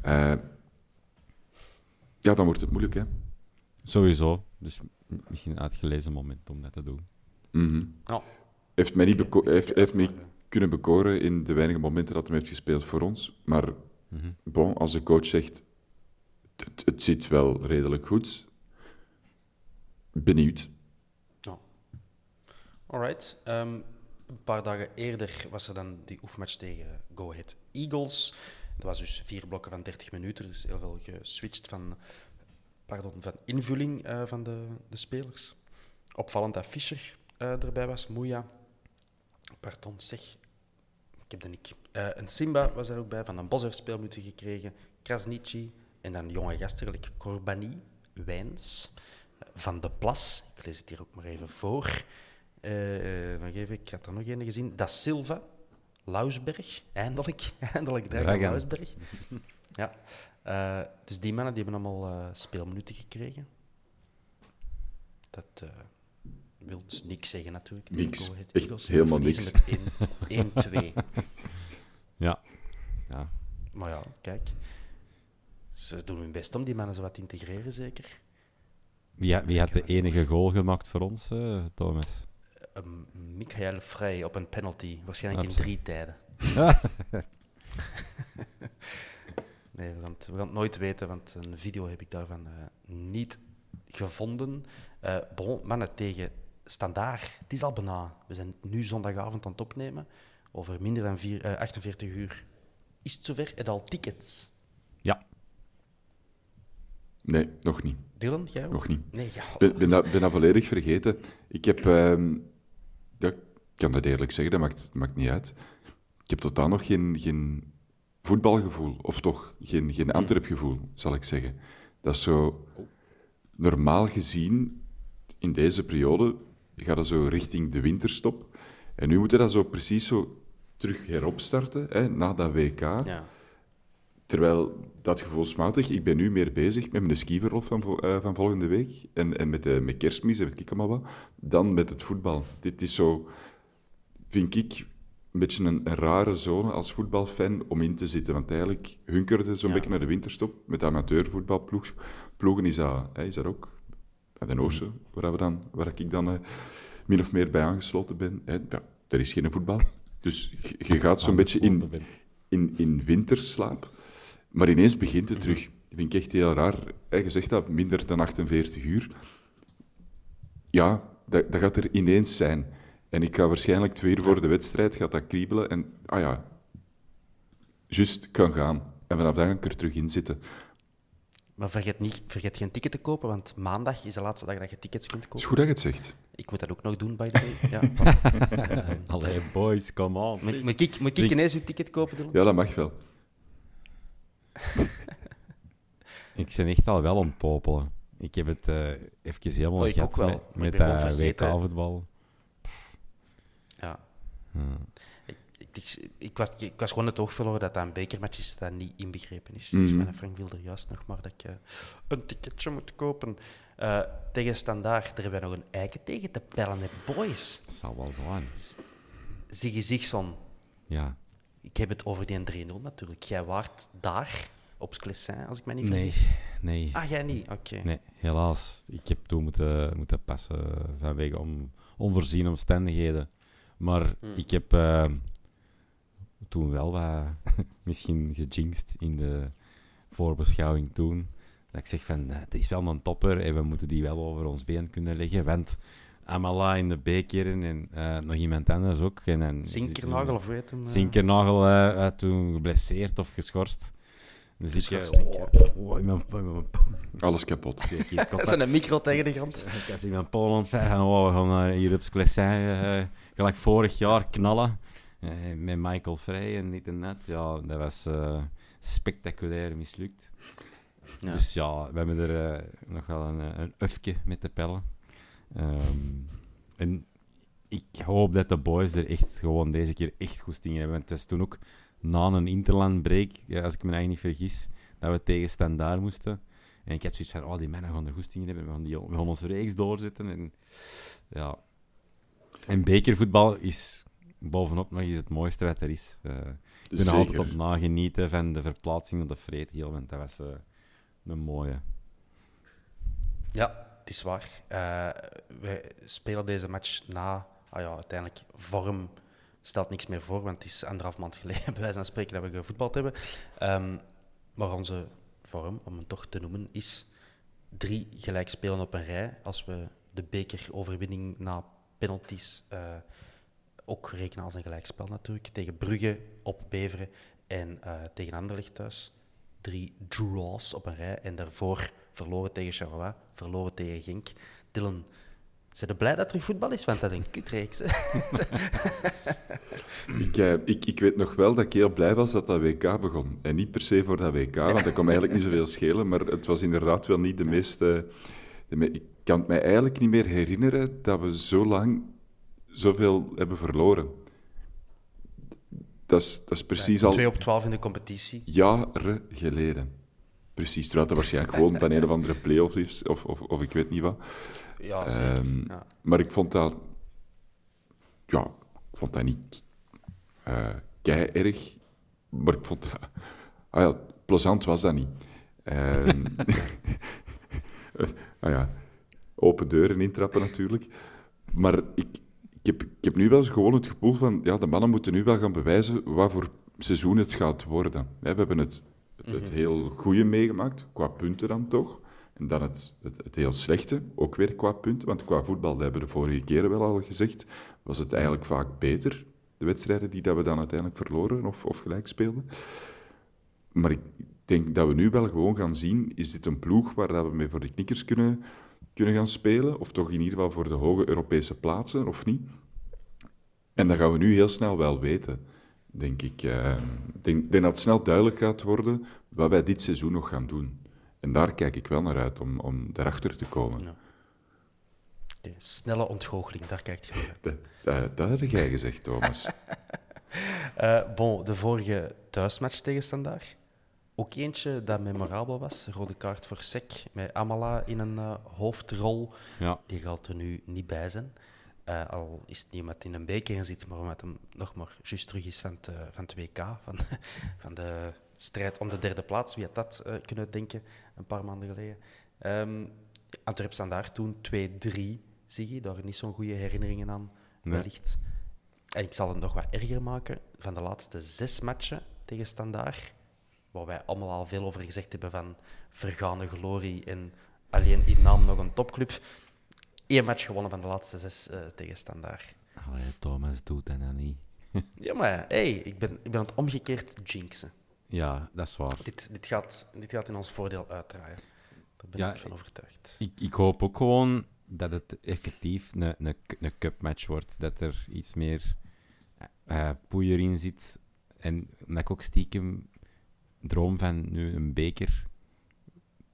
eh, ja, dan wordt het moeilijk, hè. Sowieso. Dus misschien een uitgelezen moment om dat te doen. Mhm. Ja. Heeft mij, niet heeft, heeft mij kunnen bekoren in de weinige momenten dat hij heeft gespeeld voor ons. Maar Mhm. bon, als de coach zegt, het, het zit wel redelijk goed, benieuwd. Alright. Ehm, een paar dagen eerder was er dan die oefenmatch tegen Go Ahead Eagles. Dat was dus vier blokken van 30 minuten, dus heel veel geswitcht van, pardon, van invulling eh, van de, de spelers. Opvallend dat Fischer eh, erbij was, Moeja. Pardon, zeg. Ik heb de. Eh, een Simba was er ook bij, Van den Bos heeft speelminuten gekregen. Krasnici en dan jonge gasten, gelijk Corbani, Wijns, Van de Plas. Ik lees het hier ook maar even voor. Nog even, ik had er nog een gezien. Da Silva, Lausberg, eindelijk. eindelijk Dragan. Lausberg. ja. Eh, dus die mannen die hebben allemaal eh, speelminuten gekregen. Dat eh wil niks zeggen natuurlijk. Niks. Go Echt Eagles. Helemaal niks. met 1 1-2. Ja. ja. Maar ja, kijk. Ze doen hun best om die mannen zo wat te integreren, zeker. Wie, wie had de enige goal gemaakt voor ons, eh, Thomas? Um, Michael Vrij op een penalty, waarschijnlijk in drie tijden. Nee, we gaan, het, we gaan het nooit weten, want een video heb ik daarvan eh, niet gevonden. Eh bon, mannen tegen Standaard, het is al bijna. We zijn nu zondagavond aan het opnemen. Over minder dan vier, eh, 48 uur is het zover. En al tickets. Ja. Nee, nog niet. Dylan, jij ook? Nog niet. Nee, ja. Ik ben, ben, dat, ben dat volledig vergeten. Ik heb, ehm, kan dat eerlijk zeggen, dat maakt, maakt niet uit. Ik heb totaal nog geen, geen voetbalgevoel, of toch geen, geen Antwerp-gevoel, zal ik zeggen. Dat is zo normaal gezien, in deze periode, gaat dat zo richting de winterstop. En nu moeten dat zo precies zo terug heropstarten, hè, na dat WK. ja. Terwijl dat gevoelsmatig, ik ben nu meer bezig met mijn skiverlof van, eh, van volgende week en, en met, de, met kerstmis en weet ik allemaal wat, dan met het voetbal. Dit is zo, vind ik, een beetje een, een rare zone als voetbalfan om in te zitten. Want eigenlijk hunkerde zo'n Ja. beetje naar de winterstop. Met amateurvoetbalploegen ploegen is dat, hè, is dat ook. Bij de Oosten, waar, we dan, waar ik dan eh, min of meer bij aangesloten ben. Hè, ja, er is geen voetbal. Dus je, je gaat zo'n beetje in, in, in winterslaap. Maar ineens begint het terug. Dat vind ik echt heel raar. Hè, Je zegt dat minder dan 48 uur. Ja, dat, dat gaat er ineens zijn. En ik ga waarschijnlijk twee uur voor de wedstrijd gaat dat kriebelen. En, ah ja, juist kan gaan. En vanaf dan ga ik er terug in zitten. Maar vergeet, niet, vergeet geen ticket te kopen, want maandag is de laatste dag dat je tickets kunt Het is kopen. goed dat je het zegt. Ik moet dat ook nog doen, by the way. Ja. Allee, boys, come on. moet, moet ik, moet ik ineens uw ticket kopen, Dylan? Ja, dat mag wel. Ik ben echt al wel aan het popelen. Ik heb het eh even helemaal Oh, ik gehad ook wel, met, met. WK-voetbal. Ik, ik, was, ik was gewoon het oog verloren dat dat een bekermatch is dat niet inbegrepen is. Mhm. Dus mijn Frank wilde juist nog maar dat ik eh, een ticketje moet kopen. Eh, tegen Standaard, daar hebben we nog een eiken tegen te pellen, hè, boys. Dat zal wel zijn. Ziggy Zigson, Ja. ik heb het over die 3-0 natuurlijk. Jij waart daar, op Sclessin, als ik me niet Nee, vergis. nee. Ah, jij niet? Oké. Nee, helaas. Ik heb toen moeten, moeten passen vanwege om, onvoorziene omstandigheden. Maar Hmm. ik heb eh, toen wel wat misschien gejinxed in de voorbeschouwing toen. Dat ik zeg van, eh, het is wel een topper en we moeten die wel over ons been kunnen leggen. Want Amala in de bekeren en eh, nog iemand anders ook. En, en, Zinkernagel, of weet hem? eh? Zinkernagel eh, toen geblesseerd of geschorst. Dus ik... eh, Geschorst, denk ik, oh, oh, in mijn, in mijn, Alles kapot. Dat is een micro tegen de grond. ik was in mijn Poland van, oh, we gaan naar hier op Sclessin, eh, gelijk vorig jaar knallen. Eh, met Michael Vrij en dit en dat. Ja, dat was eh, spectaculair mislukt. Ja. Dus ja, we hebben er eh, nog wel een, eh, een ufje met te pellen. Ehm, en ik hoop dat de boys er echt gewoon deze keer echt goed in hebben. Want het is toen ook na een interlandbreak, als ik me eigenlijk niet vergis, dat we tegen Standaard moesten. En ik had zoiets van, oh, die mannen gaan er goed in hebben. We gaan, die, we gaan onze reeks doorzetten. En, ja. En bekervoetbal is bovenop nog eens het mooiste wat er is. Eh, ik ben altijd op nagenieten van de verplaatsing op de Vreetheel, want dat was eh, een mooie. Ja, het is waar. Eh, wij spelen deze match na. Ah ja, uiteindelijk, vorm stelt niks meer voor, want het is anderhalf maand geleden, bij wijze van spreken, dat we gevoetbald hebben. Ehm, maar onze vorm, om het toch te noemen, is drie gelijk spelen op een rij. Als we de bekeroverwinning na penalties eh, ook rekenen als een gelijkspel natuurlijk. Tegen Brugge op Beveren en eh, tegen Anderlecht thuis. Drie draws op een rij. En daarvoor verloren tegen Charleroi, verloren tegen Genk. Dylan, zijn je blij dat er voetbal is? Want dat is een kutreeks. Ik, eh, ik, ik weet nog wel dat ik heel blij was dat dat WK begon. En niet per se voor dat WK, want dat kon me eigenlijk niet zoveel schelen. Maar het was inderdaad wel niet de meeste... De me- ik kan het mij eigenlijk niet meer herinneren dat we zo lang zoveel hebben verloren. Dat is, dat is precies al Twee op twaalf in de competitie. jaren geleden. Precies, terwijl het waarschijnlijk gewoon dan een of andere play-off is, of, of, of ik weet niet wat. Ja, zeker. Ehm, ja. Maar ik vond dat... Ja, ik vond dat niet eh kei erg. Maar ik vond dat... Ah ja, plezant was dat niet. Ehm, ah ja, open deuren intrappen natuurlijk. Maar ik, ik, heb, ik heb nu wel eens gewoon het gevoel van... Ja, de mannen moeten nu wel gaan bewijzen wat voor seizoen het gaat worden. We hebben het, het heel goede meegemaakt, qua punten dan toch. En dan het, het, het heel slechte, ook weer qua punten. Want qua voetbal, dat hebben we de vorige keren wel al gezegd, was het eigenlijk vaak beter. De wedstrijden die dat we dan uiteindelijk verloren of, of gelijk speelden. Maar ik denk dat we nu wel gewoon gaan zien, is dit een ploeg waar dat we mee voor de knikkers kunnen, kunnen gaan spelen? Of toch in ieder geval voor de hoge Europese plaatsen, of niet? En dat gaan we nu heel snel wel weten, denk ik. Eh, Ik denk, denk dat het snel duidelijk gaat worden wat wij dit seizoen nog gaan doen. En daar kijk ik wel naar uit, om, om daarachter te komen. Ja. De snelle ontgoocheling, daar kijkt je naar uit. Dat, dat, dat heb jij gezegd, Thomas. Eh, bon, de vorige thuismatch tegen Standaard. Ook eentje dat memorabel was. Rode kaart voor Sek met Amala in een eh, hoofdrol. Ja, Die gaat er nu niet bij zijn. Eh, al is het niet omdat in een beker zit, maar omdat hem nog maar juist terug is van het, eh, van het WK. Van, van de strijd om de derde plaats. Wie had dat kunnen denken een paar maanden geleden? Ehm Antwerp Standaard toen 2-3, zie je. Daar niet zo'n goede herinneringen aan, Nee. wellicht. En ik zal het nog wat erger maken. Van de laatste zes matchen tegen Standaard, waar wij allemaal al veel over gezegd hebben van vergane glorie en alleen in naam nog een topclub. Eén match gewonnen van de laatste zes eh, tegen Standaard. Allee, Thomas doet dat nou niet. Ja, maar hey, ik, ben, ik ben aan het omgekeerd jinxen. Ja, dat is waar. Dit, dit, gaat, dit gaat in ons voordeel uitdraaien. Daar ben Ja, ik van overtuigd. Ik, ik hoop ook gewoon dat het effectief een, een, een cupmatch wordt. Dat er iets meer eh poeier in zit. En dat ik ook stiekem droom van nu een beker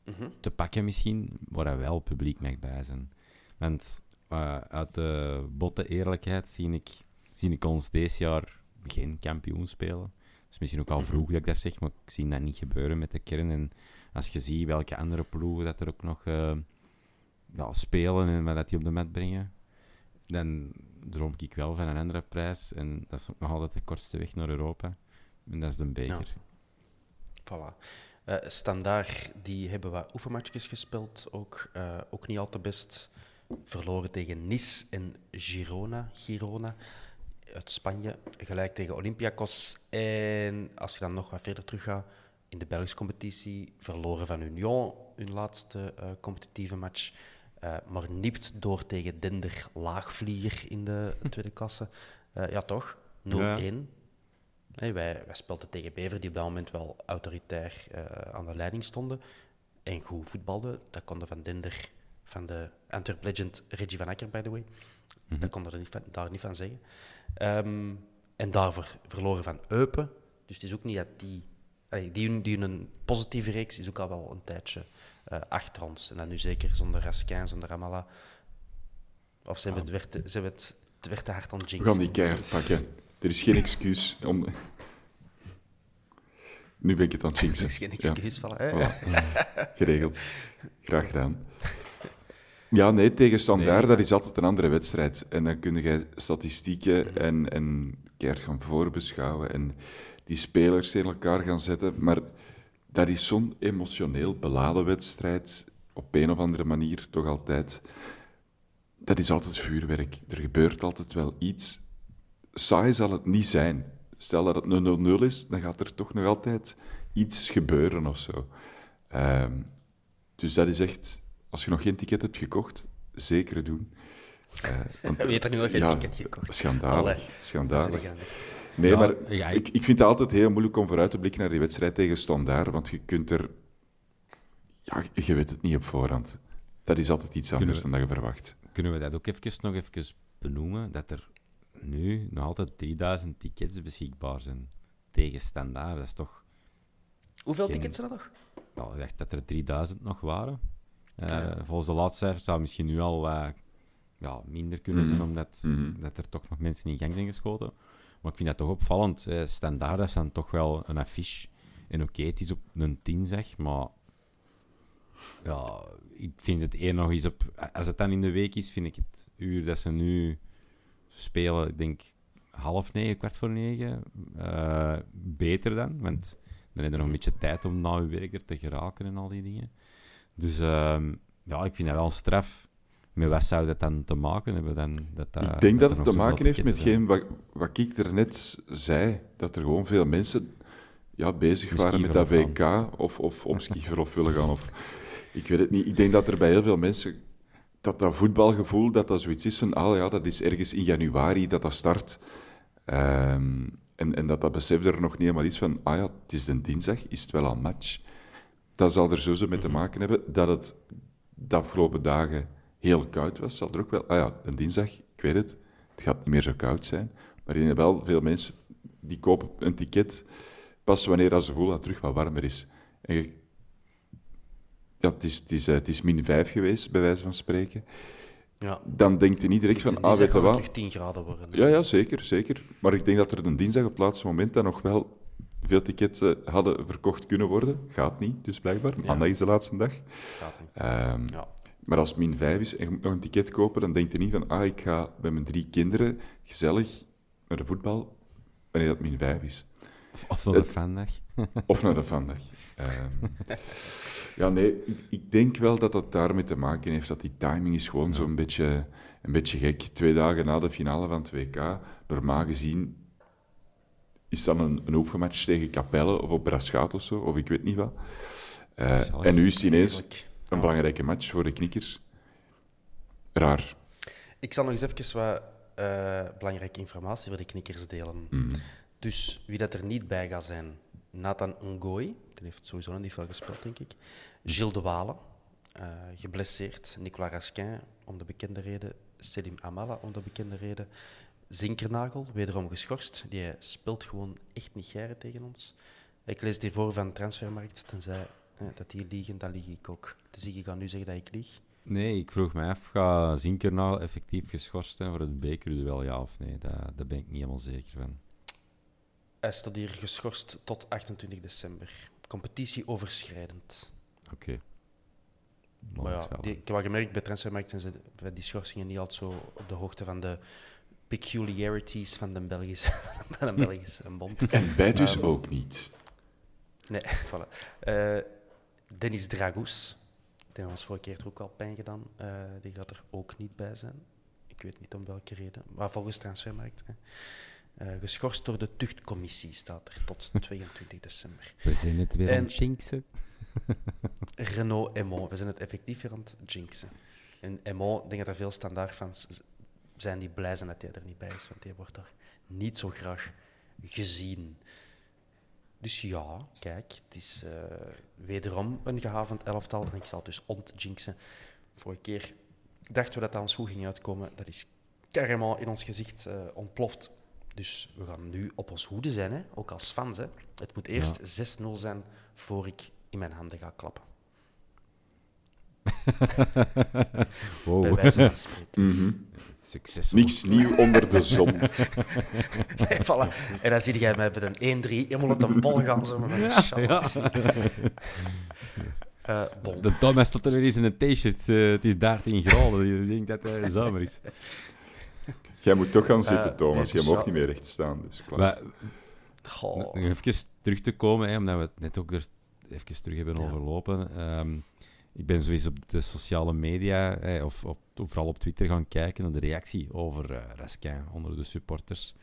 Mhm. te pakken misschien, waar er wel publiek mag bij zijn. Want eh, uit de botte eerlijkheid zie ik, zie ik ons deze jaar geen kampioen spelen. Dus misschien ook al vroeg dat ik dat zeg, maar ik zie dat niet gebeuren met de kern. En als je ziet welke andere ploegen dat er ook nog eh, ja, spelen en wat dat die op de mat brengen, dan droom ik wel van een andere prijs. En dat is ook nog altijd de kortste weg naar Europa. En dat is de beker. Voilà. Uh, Standaard, die hebben wat oefenmatchjes gespeeld, ook, uh, ook niet al te best. Verloren tegen Nice en Girona. Girona uit Spanje, gelijk tegen Olympiakos. En als je dan nog wat verder terug gaat, in de Belgische competitie, verloren van Union, hun laatste uh, competitieve match. Maar nipt door tegen Dinder Laagvlieger in de tweede klasse. Ja, toch? 0-1. Ja. Hey, wij, wij speelden tegen Bever, die op dat moment wel autoritair aan de leiding stonden. En goed voetbalden. Dat konden van Dinder, van de Antwerp legend Reggie van Akker, by the way. Mm-hmm. Dat kon er niet van, daar niet van zeggen. Um, en daarvoor verloren van Eupen. Dus het is ook niet dat die... Allee, die, die een positieve reeks is ook al wel een tijdje uh, achter ons. En dan nu zeker zonder Raskin, zonder Amala. Of ze hebben het, werd, ze het, het werd te hard aan jinx. We gaan die keihard pakken. Er is geen excuus om... Nu ben ik het aan het jinxen. Er is geen excuus. Ja. Voilà, voilà. Geregeld. Graag gedaan. Ja, nee, tegen Standaard, dat is altijd een andere wedstrijd. En dan kun je statistieken en, en keihard gaan voorbeschouwen en die spelers tegen elkaar gaan zetten. Maar dat is zo'n emotioneel beladen wedstrijd, op een of andere manier toch altijd. Dat is altijd vuurwerk. Er gebeurt altijd wel iets. Saai zal het niet zijn. Stel dat het 0-0 is, dan gaat er toch nog altijd iets gebeuren of zo. Um, dus dat is echt als je nog geen ticket hebt gekocht, zeker doen. Uh, want, Weet er nu nog geen ja, ticket gekocht? Schandalig. schandalig. Nee, maar ja, ik, ik vind het altijd heel moeilijk om vooruit te blikken naar die wedstrijd tegen Standaard, want je kunt er... Ja, je weet het niet op voorhand. Dat is altijd iets anders dan dat je verwacht. Kunnen we dat ook even, nog even benoemen, dat er nu nog altijd 3000 tickets beschikbaar zijn tegen Standaard? Dat is toch... Hoeveel tickets zijn er nog? Nou, ik dacht dat er 3000 nog waren. Uh, volgens de laatste cijfers zou het misschien nu al uh, ja, minder kunnen zijn, mhm. omdat mm dat er toch nog mensen in gang zijn geschoten. Maar ik vind dat toch opvallend. Uh, standaard is dan toch wel een affiche. En oké, okay, het is op een 10 zeg, maar ja, ik vind het eer nog eens op... Als het dan in de week is, vind ik het uur dat ze nu spelen, ik denk half negen, kwart voor negen, beter dan. Want dan heb je nog een beetje tijd om na je werk er te geraken en al die dingen. Dus uh, ja, ik vind dat wel straf. Met wat zou dat dan te maken hebben? Dan, dat, dat, ik denk dat, dat het te maken heeft met geen, wat, wat ik er net zei. Dat er gewoon veel mensen ja, bezig waren met dat WK of, of om skiverlof willen gaan. Of, ik weet het niet. Ik denk dat er bij heel veel mensen dat dat voetbalgevoel, dat dat zoiets is van, ah ja, dat is ergens in januari dat dat start. Um, en, en dat dat besef er nog niet helemaal is van, ah ja, het is een dinsdag, is het wel al match dat zal er sowieso mee te mhm. maken hebben dat het de afgelopen dagen heel koud was. Zal er ook wel, ah ja, een dinsdag, ik weet het, het gaat niet meer zo koud zijn. Maar zijn wel veel mensen die kopen een ticket pas wanneer ze voelen dat het terug wat warmer is. En ja, het is, het, is, eh, het is min 5 geweest, bij wijze van spreken. Ja. Dan denkt je niet direct van, ah, weet je wat... terug 10 graden worden. Ja, ja, zeker, zeker. Maar ik denk dat er een dinsdag op het laatste moment dan nog wel veel tickets uh, hadden verkocht kunnen worden. Gaat niet, dus blijkbaar. Maandag is de laatste dag. Gaat niet. Um, ja. Maar als het min 5 is en je moet nog een ticket kopen, dan denk je niet van, ah, ik ga met mijn drie kinderen gezellig naar de voetbal, wanneer dat min 5 is. Of, of naar de vandag. of naar de vandag. Um, ja, nee, ik, ik, denk wel dat dat daarmee te maken heeft, dat die timing is gewoon ja. zo'n beetje, een beetje gek. Twee dagen na de finale van het WK, normaal gezien is dan een, een oefenmatch tegen Capelle of op Braschaat of zo, of ik weet niet wat. Uh, en nu is het ineens een belangrijke match voor de knikkers. Raar. Ik zal nog eens even wat uh, belangrijke informatie voor de knikkers delen. Mm. Dus wie dat er niet bij gaat zijn, Nathan Ngoy, die heeft sowieso nog niet veel gespeeld, denk ik. Gilles de Walen, uh, geblesseerd. Nicolas Raskin, om de bekende reden. Selim Amala, om de bekende reden. Zinkernagel, wederom geschorst. Die speelt gewoon echt niet tegen ons. Ik lees die voor van Transfermarkt, tenzij eh, dat die liegen, dan lieg ik ook. Dus ik ga nu zeggen dat ik lieg. Nee, ik vroeg me af, gaat Zinkernagel effectief geschorst zijn voor het bekerduel, ja of nee? Daar ben ik niet helemaal zeker van. Hij staat hier geschorst tot 28 december. Competitie overschrijdend. Oké. Maar ja, die, ik heb wel gemerkt, bij Transfermarkt zijn ze bij die schorsingen niet altijd zo op de hoogte van de peculiarities van de Belgische, van een Belgische bond. En wij dus ook niet. Nee, voilà. Eh, Dennis Dragous, die ons vorige keer er ook al pijn gedaan. Eh, die gaat er ook niet bij zijn. Ik weet niet om welke reden, maar volgens Transfermarkt. Hè. Eh, geschorst door de tuchtcommissie staat er tot 22 december. We zijn het weer En- aan het jinxen. Renault Emo, we zijn het effectief weer aan het jinxen. En Emo, ik denk dat er veel standaardfans zijn die blij zijn dat hij er niet bij is, want hij wordt daar niet zo graag gezien. Dus ja, kijk, het is eh, wederom een gehavend elftal en ik zal het dus ontjinxen. Vorige keer dachten we dat dat ons goed ging uitkomen. Dat is carrément in ons gezicht eh, ontploft. Dus we gaan nu op ons hoede zijn, hè? ook als fans. Hè? Het moet eerst 6-0 zijn voor ik in mijn handen ga klappen. Bij Wow. wijze van spreken. Mhm. Succes. Niks nieuw onder de zon. Nee, voilà. En dan zie jij mij met een 1-3 helemaal uit een bol gaan. Zo, met een shot. Eh, bon. De Thomas staat er weer eens in een t-shirt. eh, het is 13 graden. Je denkt dat het zomer is. Jij moet toch gaan zitten, Eh, Thomas. nee, Jij mag niet meer recht staan. Dus klaar. Maar Goh. even terug te komen, hè, omdat we het net ook er even terug hebben Ja. overlopen. Ehm, ik ben sowieso op de sociale media, eh, of, op, vooral op Twitter, gaan kijken naar de reactie over eh Raskin onder de supporters.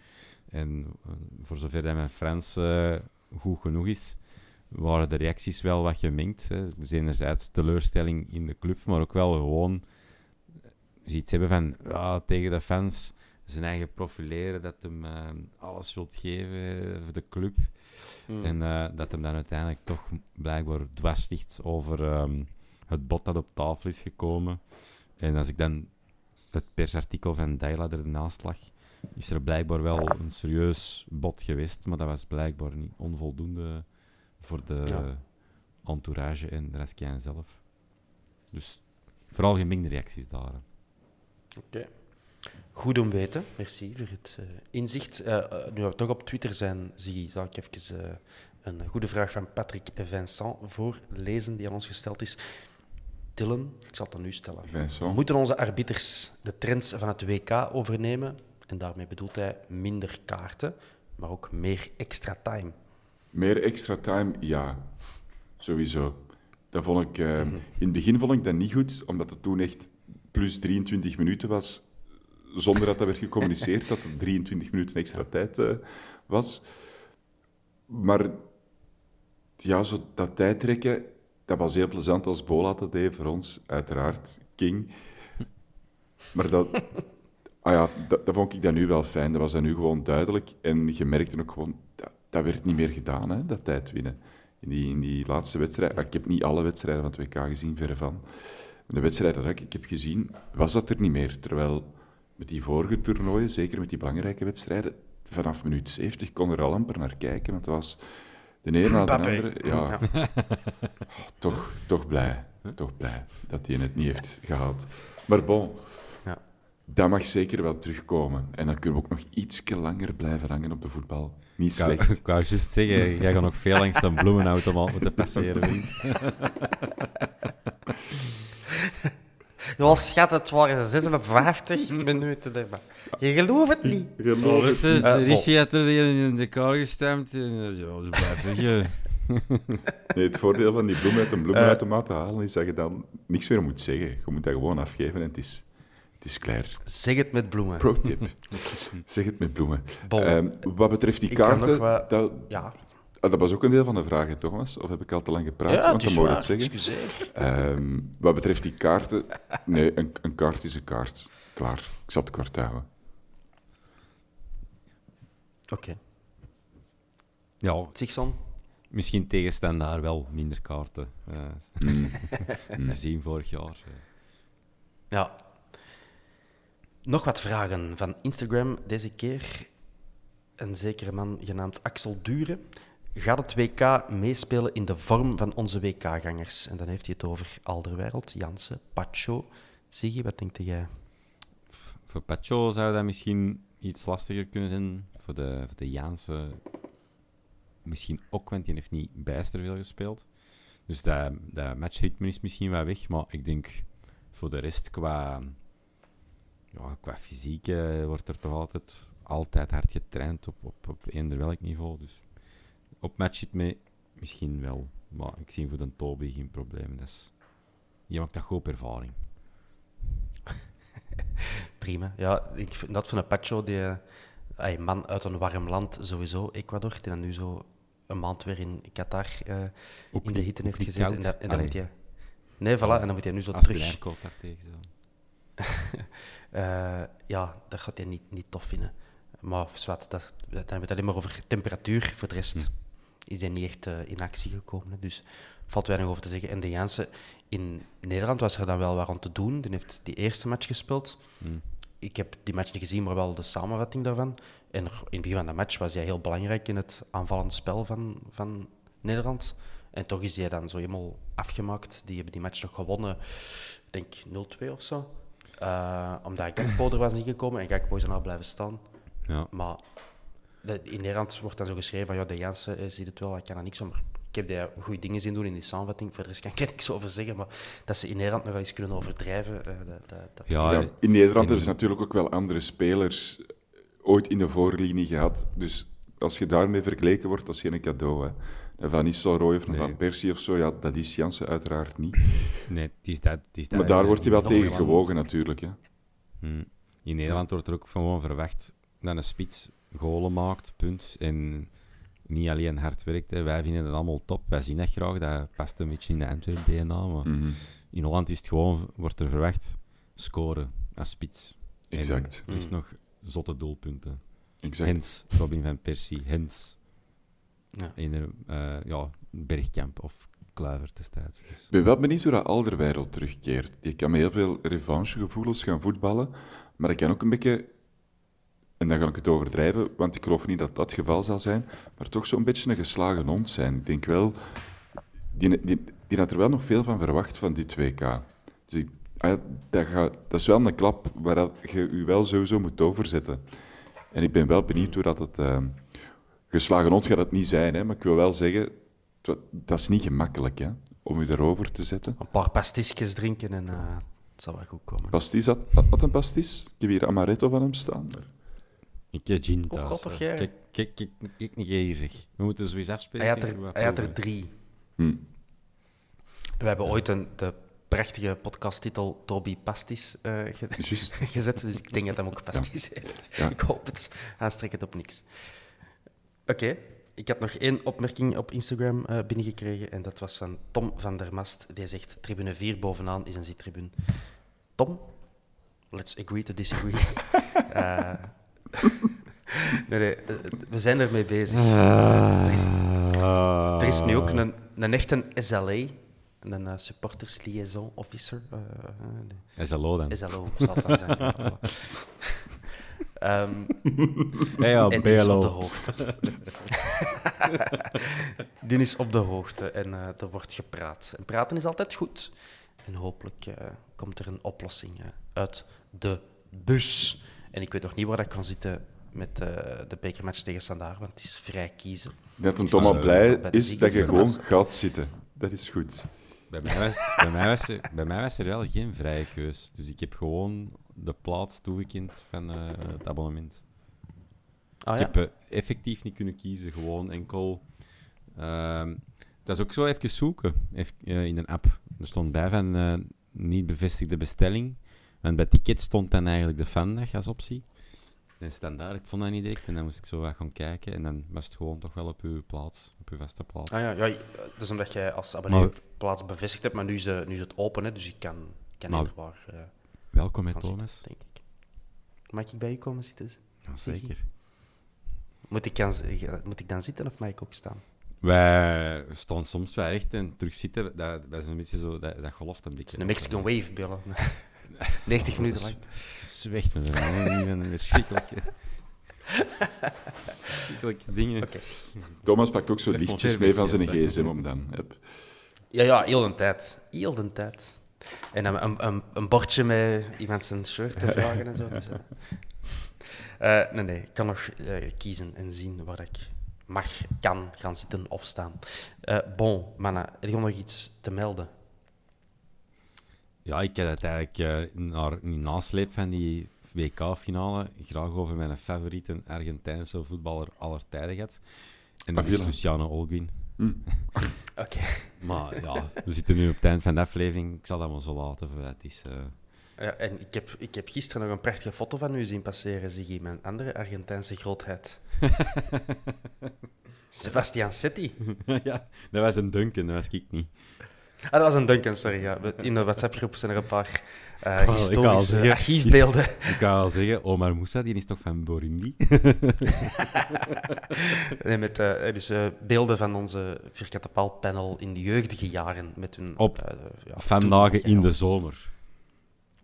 En eh, voor zover dat mijn Frans goed genoeg is, waren de reacties wel wat gemengd. Hè. Dus enerzijds teleurstelling in de club, maar ook wel gewoon iets hebben van tegen de fans zijn eigen profileren, dat hem eh, alles wilt geven voor de club. Hmm. En eh, dat hem dan uiteindelijk toch blijkbaar dwars ligt over ehm, het bod dat op tafel is gekomen. En als ik dan het persartikel van Daila ernaast lag, is er blijkbaar wel een serieus bod geweest, maar dat was blijkbaar niet onvoldoende voor de Ja. entourage en Raskin zelf. Dus vooral gemengde reacties daar. Oké. Goed om weten. Merci voor het eh, inzicht. Eh, nu we toch op Twitter zijn, zie, zal ik even een goede vraag van Patrick Vincent voorlezen die aan ons gesteld is. Dylan, ik zal het aan u stellen. Vincent. Moeten onze arbiters de trends van het WK overnemen? En daarmee bedoelt hij minder kaarten, maar ook meer extra time. Meer extra time, ja. Sowieso. Dat vond ik, eh, In het begin vond ik dat niet goed, omdat het toen echt plus 23 minuten was, zonder dat dat werd gecommuniceerd, dat het 23 minuten extra tijd eh, was. Maar ja, zo dat tijdrekken, dat was heel plezant als Bola dat deed voor ons, uiteraard. King. Maar dat, ah ja, dat, dat vond ik dan nu wel fijn. Dat was dan nu gewoon duidelijk. En je merkte ook gewoon, dat, dat werd niet meer gedaan, hè, dat tijd winnen. In die, in die laatste wedstrijd, ik heb niet alle wedstrijden van het WK gezien, verre van. De wedstrijden dat ik heb gezien, was dat er niet meer. Terwijl met die vorige toernooien, zeker met die belangrijke wedstrijden, vanaf minuut 70 kon er al amper naar kijken, want het was de ene na de andere. Ja, Oh, toch, toch blij. Toch blij dat hij het niet heeft gehaald. Maar bon, Ja. dat mag zeker wel terugkomen. En dan kunnen we ook nog iets langer blijven hangen op de voetbal. Niet Ik wou- slecht. Ik wou juist zeggen, jij gaat nog veel langs een bloemenautomaat moeten passeren, Ja, schat, het waren 56 minuten erbij. Je gelooft het niet. Geloof het. Eh, bon. Richie had er in de kou gestemd. En, eh, ja, ze blijven je. Nee, het voordeel van die bloem uit een bloemenautomaat te halen is dat je dan niks meer moet zeggen. Je moet dat gewoon afgeven en het is, het is klaar. Zeg het met bloemen. Pro-tip. zeg het met bloemen. Bon. Ehm, wat betreft die Ik kan kaarten, wat- dat, Ja, ah, dat was ook een deel van de vraag, Thomas? Of heb ik al te lang gepraat? ja Want dan het zeggen. Excuseer. Ehm, wat betreft die kaarten, nee, een, een kaart is een kaart. Klaar. Ik zal het kort houden. Oké. Ja, Zigson? misschien tegen daar wel minder kaarten. eh Mm. gezien vorig jaar. Ja. Nog wat vragen van Instagram. Deze keer een zekere man genaamd Axel Dure. Gaat het WK meespelen in de vorm van onze WK-gangers? En dan heeft hij het over Alderweireld, Jansen, Pacho. Siggy, wat denk jij? Voor Pacho zou dat misschien iets lastiger kunnen zijn. Voor de, voor de Jaanse misschien ook, want die heeft niet bijster veel gespeeld. Dus dat, dat matchritme is misschien wel weg. Maar ik denk voor de rest qua, ja, qua fysiek eh, wordt er toch altijd, altijd hard getraind op, op, op eender welk niveau. Dus op matchritme misschien wel. Maar ik zie voor de Toby geen probleem. Is, je maakt dat goed op ervaring. Prima. Ja, ik vind dat van een Pacho, die eh, man uit een warm land, sowieso, Ecuador, die dan nu zo een maand weer in Qatar eh, in de hitte heeft gezeten. En, dat, en dan moet hij... Nee, voilà, en dan moet hij nu zo Als je terug... Lijnkoop daartegen zo. Eh, ja, dat gaat hij niet, niet tof vinden. Maar zwart, dat, dan hebben we het alleen maar over temperatuur. Voor de rest Hm. Is hij niet echt eh, in actie gekomen. hè. Dus valt weinig over te zeggen. En de Jansen in Nederland was er dan wel wat aan te doen. Die heeft die eerste match gespeeld. Hm. Ik heb die match niet gezien, maar wel de samenvatting daarvan. En in het begin van de match was hij heel belangrijk in het aanvallend spel van, van Nederland. En toch is hij dan zo helemaal afgemaakt. Die hebben die match nog gewonnen, ik denk 0-2 of zo. Eh, omdat Gakpo er was ingekomen en Gakpo is er nou blijven staan. Ja. Maar de- in Nederland wordt dan zo geschreven van ja, de Jansen eh, ziet het wel, ik kan er niks van. Maar ik heb daar goede dingen zien doen in die samenvatting. Voor de rest kan ik er niks over zeggen. Maar dat ze in Nederland nog wel eens kunnen overdrijven, eh, dat, dat, Ja, Ja, in Nederland en- hebben ze natuurlijk ook wel andere spelers ooit in de voorlinie gehad. Dus als je daarmee vergeleken wordt, dat is geen cadeau. Hè. Een Van Nistelrooy of een Nee. Van Persie of zo, ja, dat is Jansen uiteraard niet. Nee, het is dat. Het is dat Maar daar wordt hij wel in tegen gewogen natuurlijk. Hè. Hm. In Nederland wordt er ook gewoon verwacht dat een spits golen maakt, punt. En niet alleen hard werkt. Hè. Wij vinden dat allemaal top. Wij zien dat graag. Dat past een beetje in de Antwerp-DNA. Maar Mhm. in Holland is het gewoon, wordt er verwacht, scoren als spits. En Exact. er is Mm. nog zotte doelpunten. exact. Hens, Robin van Persie, Hens. Ja. In de, eh, ja, Bergkamp of Kluivert destijds. Dus. Ik ben wel benieuwd hoe dat Alderweireld terugkeert. Die kan met heel veel revanchegevoelens gaan voetballen, maar dat kan ook een beetje, en dan ga ik het overdrijven, want ik geloof niet dat dat het geval zal zijn, maar toch zo'n beetje een geslagen hond zijn. Ik denk wel, die, die, die had er wel nog veel van verwacht van dit WK. Dus ik, ah dat, gaat, dat is wel een klap waar dat je je wel sowieso moet overzetten. En ik ben wel benieuwd hoe dat het... eh, geslagen hond gaat het niet zijn, hè, maar ik wil wel zeggen, dat, dat is niet gemakkelijk hè, om je erover te zetten. Een paar pastisjes drinken en eh, het zal wel goed komen. Pastis, had, had een pastis? Ik heb hier amaretto van hem staan. maar- Gin Oh, thuis. god, toch? Kijk, kijk, kijk, hier, zeg. We moeten sowieso afspreken. Hij had er, wat hij had er drie. Hm. We hebben ooit een, de prachtige podcasttitel Toby Pastis eh, ge- gezet, dus ik denk dat hij ook pastis heeft. Ja. Ik hoop het. Aanstrek het op niks. Oké, ik had nog één opmerking op Instagram eh, binnengekregen en dat was van Tom van der Mast. Die zegt, tribune 4 bovenaan is een zittribune. Tom, let's agree to disagree. Eh, nee, nee, eh, we zijn ermee bezig. Er is, er is nu ook een, een echte SLA, een eh, Supporters Liaison Officer. eh, eh, de- SLO dan. SLO zal het dan zijn. Ehm, Ja, en die is op de hoogte. die is op de hoogte en eh, er wordt gepraat. En praten is altijd goed. En hopelijk eh, komt er een oplossing uit de bus. En ik weet nog niet waar ik kan zitten met eh, de bekermatch tegen Standaard, want het is vrij kiezen. Dat een Thomas eh, blij is dat je gewoon gaat zitten. Dat is goed. Bij mij, was, bij, mij was er, bij mij was er wel geen vrije keus. Dus ik heb gewoon de plaats toegekend van eh, het abonnement. Ah, Ik ja? heb effectief niet kunnen kiezen, gewoon enkel. ehm, dat is ook zo even zoeken even, in een app. Er stond bij van eh, niet bevestigde bestelling. Want bij ticket stond dan eigenlijk de fandag als optie. En standaard, ik vond dat niet direct. En dan moest ik zo wat gaan kijken. En dan was het gewoon toch wel op uw plaats, op uw vaste plaats. Ah, ja, ja, dat is omdat jij als abonnee Maar- plaats bevestigd hebt, maar nu is, nu is het open, hè, dus ik kan, kan Maar- waar eh, Welkom, gaan Thomas. zitten, denk ik. Mag ik bij u komen zitten? Ja, zeker. Moet ik, dan, moet ik dan zitten of mag ik ook staan? Wij staan soms wel recht en terug zitten. Dat, dat is een beetje zo, dat, dat golft een beetje. is een Mexican wave, billen. 90 minuten lang. Zweegt me er een verschrikkelijke... verschrikkelijke dingen. Oké. Thomas pakt ook zo lichtjes mee van zijn gsm om dan. Hup. Ja, ja, heel de tijd. Heel de tijd. En dan een, een, een bordje met iemand zijn shirt te vragen en zo. Dus, eh. Eh, nee, nee, ik kan nog eh, kiezen en zien waar ik mag, kan gaan zitten of staan. Eh, bon, mannen, heb je nog iets te melden? Ja, ik heb het eigenlijk uh, naar, in nasleep van die WK-finale graag over mijn favoriete Argentijnse voetballer aller tijden gehad. En dat is Luciano Olguin. Hm. Oké. Maar ja, we zitten nu op het eind van de aflevering. Ik zal dat maar zo laten. Het is... Uh... Ja, en ik heb, ik heb gisteren nog een prachtige foto van u zien passeren, Ziggy, mijn andere Argentijnse grootheid. Sebastian Setti. ja, dat was een Duncan, dat was ik niet. Ah, dat was een Duncan, sorry. Ja. In de WhatsApp-groep zijn er een paar uh, historische ik archiefbeelden. Ik kan wel zeggen, Omar Moussa, die is toch van Burundi? nee, met uh, dus, uh, beelden van onze vierkante panel in de jeugdige jaren. Met hun, Op ja, vandaag in de zomer.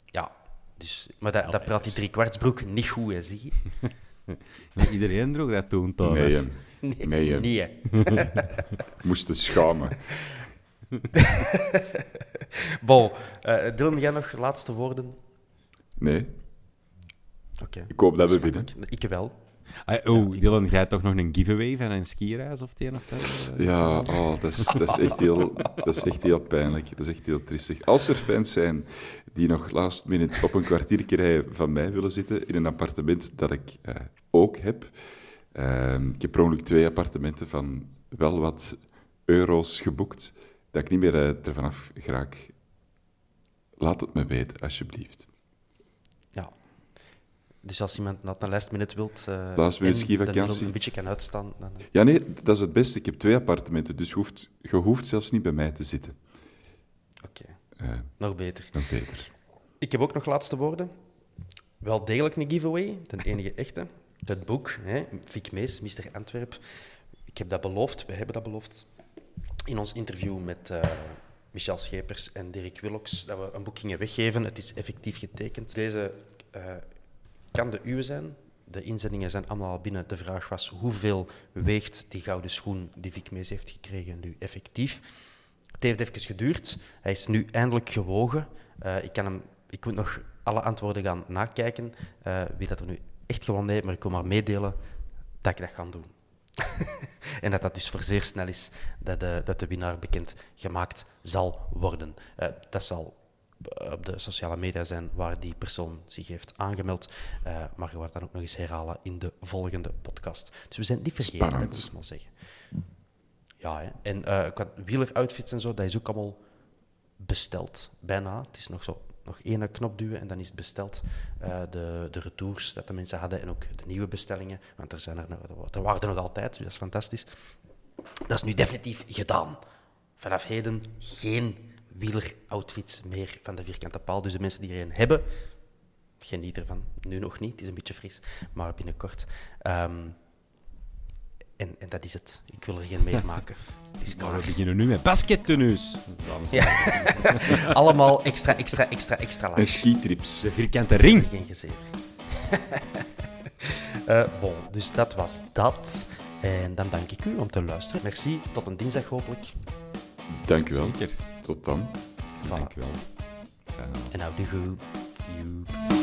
Ja, dus, maar dat, dat praat die driekwartsbroek niet goed, hè, zie Iedereen droeg dat toen, toch? Nee, nee, nee. nee. Moesten schamen. bon, uh, Dylan, jij nog laatste woorden? Nee. Oké. Ik hoop dat we winnen. Ik wel. Ah, oh, Dylan, jij toch nog een giveaway van een skireis of het een of dat? Ja, oh, dat, is, dat, is echt heel, dat is echt heel pijnlijk. Dat is echt heel triestig. Als er fans zijn die nog last minute op een kwartiertje rijden van mij willen zitten in een appartement dat ik uh, ook heb. Uh, ik heb per ongeluk twee appartementen van wel wat euro's geboekt dat ik niet meer uh, ervan af geraak. Laat het me weten, alsjeblieft. Ja. Dus als iemand naar een last minute wilt uh, last minute skivakantie. een beetje kan uitstaan... Dan... Eh. Ja, nee, dat is het beste. Ik heb twee appartementen, dus je hoeft, je hoeft zelfs niet bij mij te zitten. Oké, okay. nog beter. Nog beter. Ik heb ook nog laatste woorden. Wel degelijk een giveaway, de enige echte. Het boek, hè, Vic Mees, Mr. Antwerp. Ik heb dat beloofd, we hebben dat beloofd in ons interview met uh, Michel Schepers en Dirk Willocks dat we een boek gingen weggeven. Het is effectief getekend. Deze uh, kan de uwe zijn. De inzendingen zijn allemaal binnen. De vraag was hoeveel weegt die gouden schoen die Vic Mees heeft gekregen nu effectief. Het heeft even geduurd. Hij is nu eindelijk gewogen. Uh, ik, kan hem, ik moet nog alle antwoorden gaan nakijken. wie dat er nu echt gewonnen heeft, maar ik wil maar meedelen dat ik dat ga doen. en dat dat dus voor zeer snel is dat de, dat de winnaar bekend gemaakt zal worden. Uh, dat zal eh, op de sociale media zijn waar die persoon zich heeft aangemeld. Uh, maar je wordt dan ook nog eens herhalen in de volgende podcast. Dus we zijn niet vergeten, Spannend. dat moet ik maar zeggen. Ja, hè. en uh, qua wieleroutfits en zo, dat is ook allemaal besteld, bijna. Het is nog zo nog één knop duwen en dan is het besteld. Uh, de, de retours dat de mensen hadden en ook de nieuwe bestellingen. Want er, zijn er, er waren er nog altijd, dus dat is fantastisch. Dat is nu definitief gedaan. Vanaf heden geen wieleroutfits meer van de vierkante paal. Dus de mensen die er een hebben, geniet ervan. Nu nog niet, het is een beetje fris, maar binnenkort. Um, en, en dat is het. Ik wil er geen meer maken. is klaar. we beginnen nu met baskettenues. Ja. Allemaal extra, extra, extra, extra lang. En skitrips. De vierkante ring. Geen gezeer. uh, bon, dus dat was dat. En dan dank ik u om te luisteren. Merci. Tot een dinsdag hopelijk. Dank u wel. Zeker. Tot dan. Voilà. Dank u wel. En nou de goed.